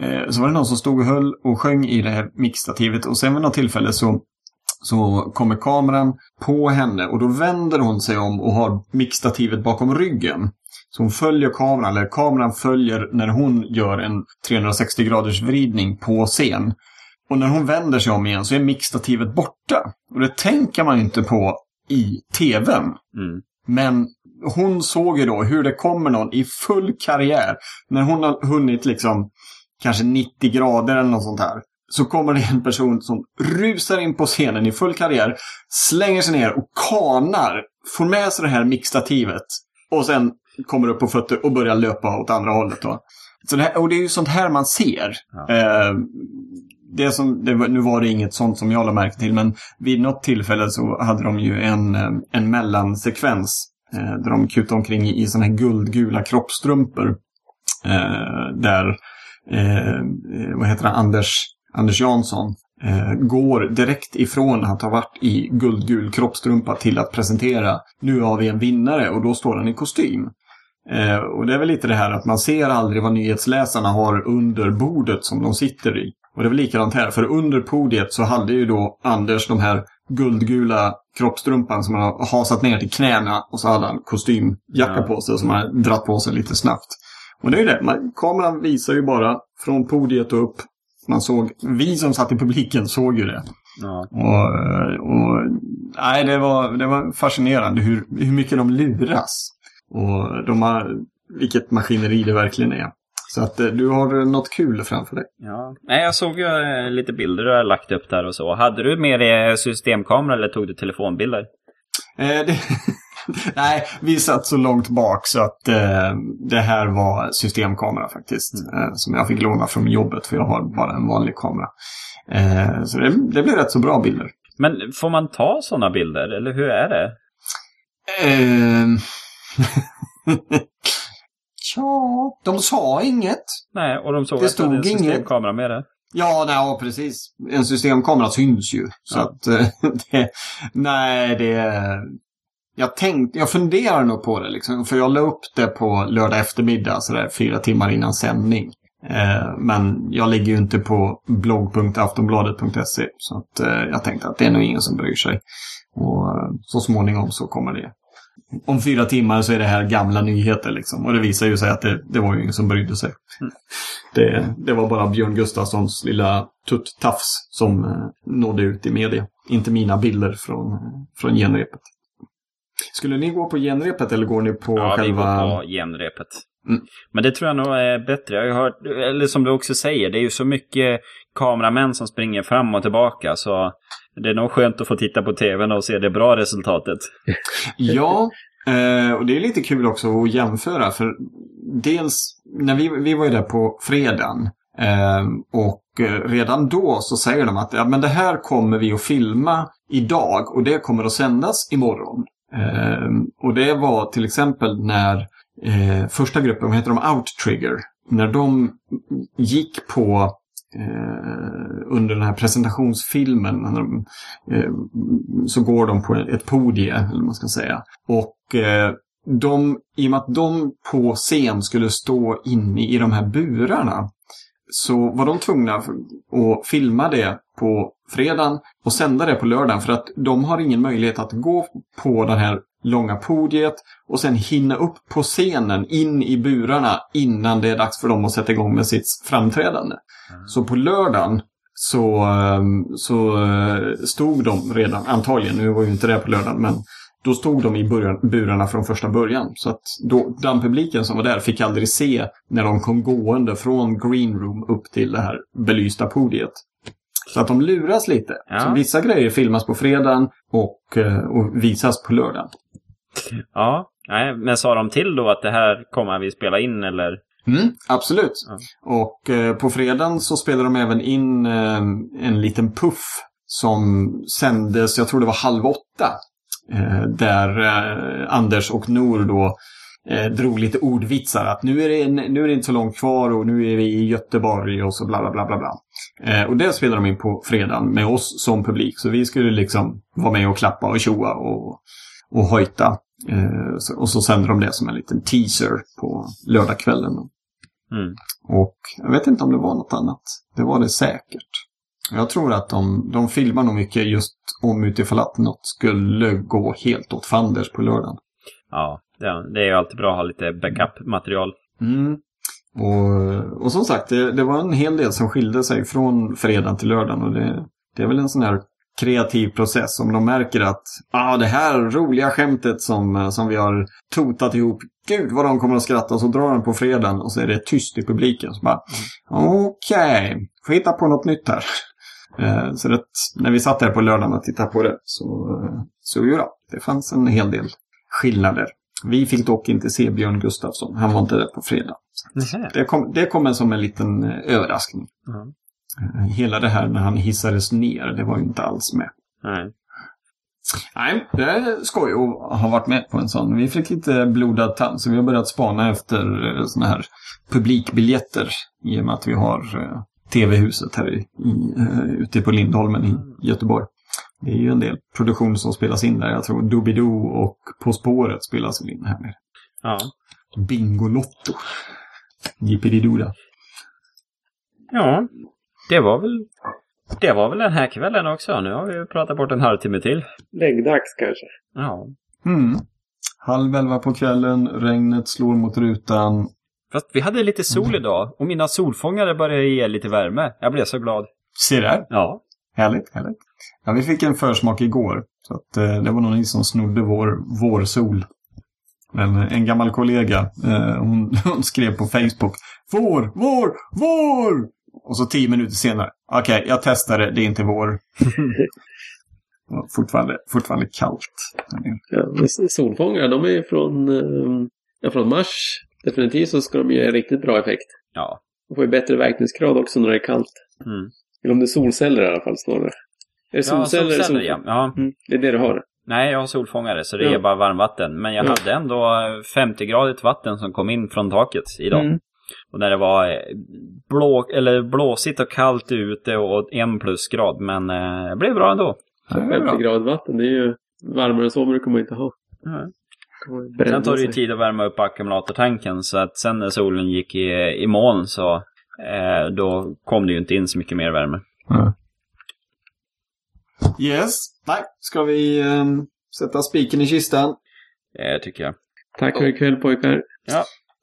Speaker 2: Eh, så var det någon som stod och höll och sjöng i det här mixstativet och sen vid något tillfälle så så kommer kameran på henne och då vänder hon sig om och har mixstativet bakom ryggen. Så hon följer kameran, eller kameran följer när hon gör en 360 graders vridning på scen. Och när hon vänder sig om igen så är mixstativet borta. Och det tänker man inte på i tvn. Mm. Men hon såg ju då hur det kommer någon i full karriär. När hon har hunnit liksom kanske 90 grader eller något sånt här. Så kommer det en person som rusar in på scenen i full karriär, slänger sig ner och kanar, får med sig det här mixstativet och sen kommer upp på fötter och börjar löpa åt andra hållet. Då. Så det här, och det är ju sånt här man ser. Ja. Eh, det som, det, nu var det inget sånt som jag lade märke till, men vid något tillfälle så hade de ju en, eh, en mellansekvens eh, där de kutar omkring i, i sådana här guldgula kroppstrumpor. Eh, där, eh, eh vad heter han, Anders, Anders Jansson eh, går direkt ifrån att ha varit i guldgul kroppstrumpa till att presentera nu har vi en vinnare och då står han i kostym. Eh, och det är väl lite det här att man ser aldrig vad nyhetsläsarna har under bordet som de sitter i. Och det är väl likadant här, för under podiet så hade ju då Anders de här guldgula kroppstrumpan som han har hasat ner till knäna och så hade han kostymjacka ja. på sig som han dratt på sig lite snabbt. Och det är ju det, man, kameran visar ju bara från podiet och upp. Man såg, vi som satt i publiken såg ju det. Ja. Och, och, nej, det var, det var fascinerande hur, hur mycket de luras. Och de har, vilket maskineri det verkligen är. Så att eh, du har något kul framför dig.
Speaker 1: Ja. Nej, jag såg ju eh, lite bilder du har lagt upp där och så. Hade du med dig systemkamera eller tog du telefonbilder?
Speaker 2: Eh, det... Nej, vi satt så långt bak så att eh, det här var systemkamera faktiskt. Mm. Eh, som jag fick låna från jobbet för jag har bara en vanlig kamera. Eh, så det, det blev rätt så bra bilder.
Speaker 1: Men får man ta sådana bilder eller hur är det?
Speaker 2: Ja, de sa inget.
Speaker 1: Nej, och de såg det att stod det hade en systemkamera med det.
Speaker 2: Ja, nej, precis. En systemkamera syns ju. Så ja. att, eh, det, nej, det... Jag tänkte, jag funderar nog på det liksom. För jag la upp det på lördag eftermiddag, sådär fyra timmar innan sändning. Eh, men jag ligger ju inte på blogg.aftonbladet.se. Så att, eh, jag tänkte att det är nog ingen som bryr sig. Och så småningom så kommer det om fyra timmar så är det här gamla nyheter liksom. Och det visar ju sig att det, det var ju ingen som brydde sig.
Speaker 1: Mm.
Speaker 2: Det, det var bara Björn Gustafssons lilla tutt-tafs som eh, nådde ut i media. Inte mina bilder från, från genrepet. Skulle ni gå på genrepet eller går ni på
Speaker 1: Ja, vi
Speaker 2: själva...
Speaker 1: går på genrepet.
Speaker 2: Mm.
Speaker 1: Men det tror jag nog är bättre. Jag har hört, eller som du också säger, det är ju så mycket kameramän som springer fram och tillbaka så det är nog skönt att få titta på tvn och se det bra resultatet.
Speaker 2: Ja, eh, och det är lite kul också att jämföra. För dels, när vi, vi var ju där på fredagen. Eh, och eh, redan då så säger de att ja, men det här kommer vi att filma idag och det kommer att sändas imorgon. Och det var till exempel när första gruppen, vad heter de, Outtrigger, när de gick på Eh, under den här presentationsfilmen när de, eh, så går de på ett podie, eller man ska säga. Och eh, de, i och med att de på scen skulle stå inne i de här burarna så var de tvungna att filma det på fredagen och sända det på lördagen för att de har ingen möjlighet att gå på den här långa podiet och sen hinna upp på scenen in i burarna innan det är dags för dem att sätta igång med sitt framträdande. Så på lördagen så, ehm, så eh, stod de redan, antagligen, nu var ju inte det på lördagen, men då stod de i början, burarna från första början. Så att då, den publiken som var där fick aldrig se när de kom gående från green room upp till det här belysta podiet. Så att de luras lite.
Speaker 1: Ja.
Speaker 2: Så vissa grejer filmas på fredagen och, eh, och visas på lördagen.
Speaker 1: Ja, nej, men sa de till då att det här kommer vi spela in eller?
Speaker 2: Mm, absolut.
Speaker 1: Ja.
Speaker 2: Och eh, på fredagen så spelade de även in eh, en liten puff som sändes, jag tror det var halv åtta. Eh, där eh, Anders och Nor då eh, drog lite ordvitsar. Att nu är, det, nu är det inte så långt kvar och nu är vi i Göteborg och så bla bla bla bla. bla. Eh, och det spelade de in på fredagen med oss som publik. Så vi skulle liksom vara med och klappa och tjoa och, och hojta. Eh, och så sände de det som en liten teaser på lördagskvällen.
Speaker 1: Mm.
Speaker 2: Och jag vet inte om det var något annat. Det var det säkert. Jag tror att de, de filmar nog mycket just om utifall att något skulle gå helt åt fanders på lördagen.
Speaker 1: Ja, det, det är ju alltid bra att ha lite backup-material.
Speaker 2: Mm. Och, och som sagt, det, det var en hel del som skilde sig från fredagen till lördagen. Och det, det är väl en sån här kreativ process. Om de märker att ah, det här roliga skämtet som, som vi har totat ihop, gud vad de kommer att skratta. Så drar de på fredagen och så är det tyst i publiken. Så bara, okej, får hitta på något nytt här. Eh, Så det, när vi satt där på lördagen och tittade på det så, eh, så jo, det fanns en hel del skillnader. Vi fick dock inte se Björn Gustafsson. Han var inte där på fredag. Det kom, det kom som en liten eh, överraskning.
Speaker 1: Ja.
Speaker 2: Hela det här när han hissades ner, det var ju inte alls med.
Speaker 1: Nej.
Speaker 2: Nej, det är skoj att ha varit med på en sån. Vi fick lite blodad tand, så vi har börjat spana efter eh, såna här publikbiljetter. I och med att vi har eh, TV-huset här i, i, eh, ute på Lindholmen i Göteborg. Det är ju en del produktioner som spelas in där. Jag tror Doobidoo och På spåret spelas väl in här nere.
Speaker 1: Ja.
Speaker 2: Bingolotto. Jippididooda.
Speaker 1: ja, det var väl det var väl den här kvällen också. Nu har vi ju pratat bort en halvtimme till.
Speaker 3: Läggdags kanske.
Speaker 1: Ja.
Speaker 2: Mm. Halv elva på kvällen, regnet slår mot rutan.
Speaker 1: Fast vi hade lite sol idag och mina solfångare började ge lite värme. Jag blev så glad.
Speaker 2: Se där.
Speaker 1: Ja.
Speaker 2: Härligt, härligt. Ja, vi fick en försmak igår. Så att, eh, det var ni som snodde vår vårsol. Men eh, en gammal kollega, eh, hon, hon skrev på Facebook. Vår, vår, vår! Och så tio minuter senare. Okej, jag testade, det är inte vår. Fortfarande, fortfarande kallt.
Speaker 3: Ja, solfångare, de är från, eh, ja, från mars. Definitivt så ska de ge riktigt bra effekt.
Speaker 1: Ja.
Speaker 3: De får ju bättre verkningsgrad också när det är kallt.
Speaker 1: Mm.
Speaker 3: Eller om det är solceller i alla fall snarare. Är det
Speaker 1: Ja,
Speaker 3: solceller? eller
Speaker 1: solceller
Speaker 3: sol-
Speaker 1: ja. ja.
Speaker 3: Mm, det är det du har?
Speaker 1: Nej, jag har solfångare så det
Speaker 3: Ja.
Speaker 1: är bara varmvatten. Men jag
Speaker 3: Ja.
Speaker 1: hade ändå 50-gradigt vatten som kom in från taket idag.
Speaker 3: Mm.
Speaker 1: Och när det var eh, blå, eller blåsigt och kallt ute och en plusgrad. Men eh, det blev bra ändå.
Speaker 2: Det är bra.
Speaker 3: 50 grader vatten, det är ju varmare än så brukar man inte ha.
Speaker 1: Mm.
Speaker 3: Bränna
Speaker 1: Sen tar det ju tid att värma upp ackumulatortanken. Så att sen när solen gick i, i moln så eh, då kom det ju inte in så mycket mer värme.
Speaker 2: Yes. Nej, ska vi ehm, sätta spiken i kistan?
Speaker 1: eh, tycker jag.
Speaker 3: Tack för ikväll pojkar.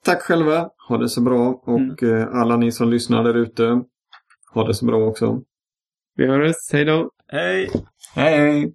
Speaker 2: Tack själva. Ha det så bra. Och eh, alla ni som lyssnar där ute. Ha det så bra också.
Speaker 3: Vi hörs. Hej då.
Speaker 1: Hej!
Speaker 2: Hej hej!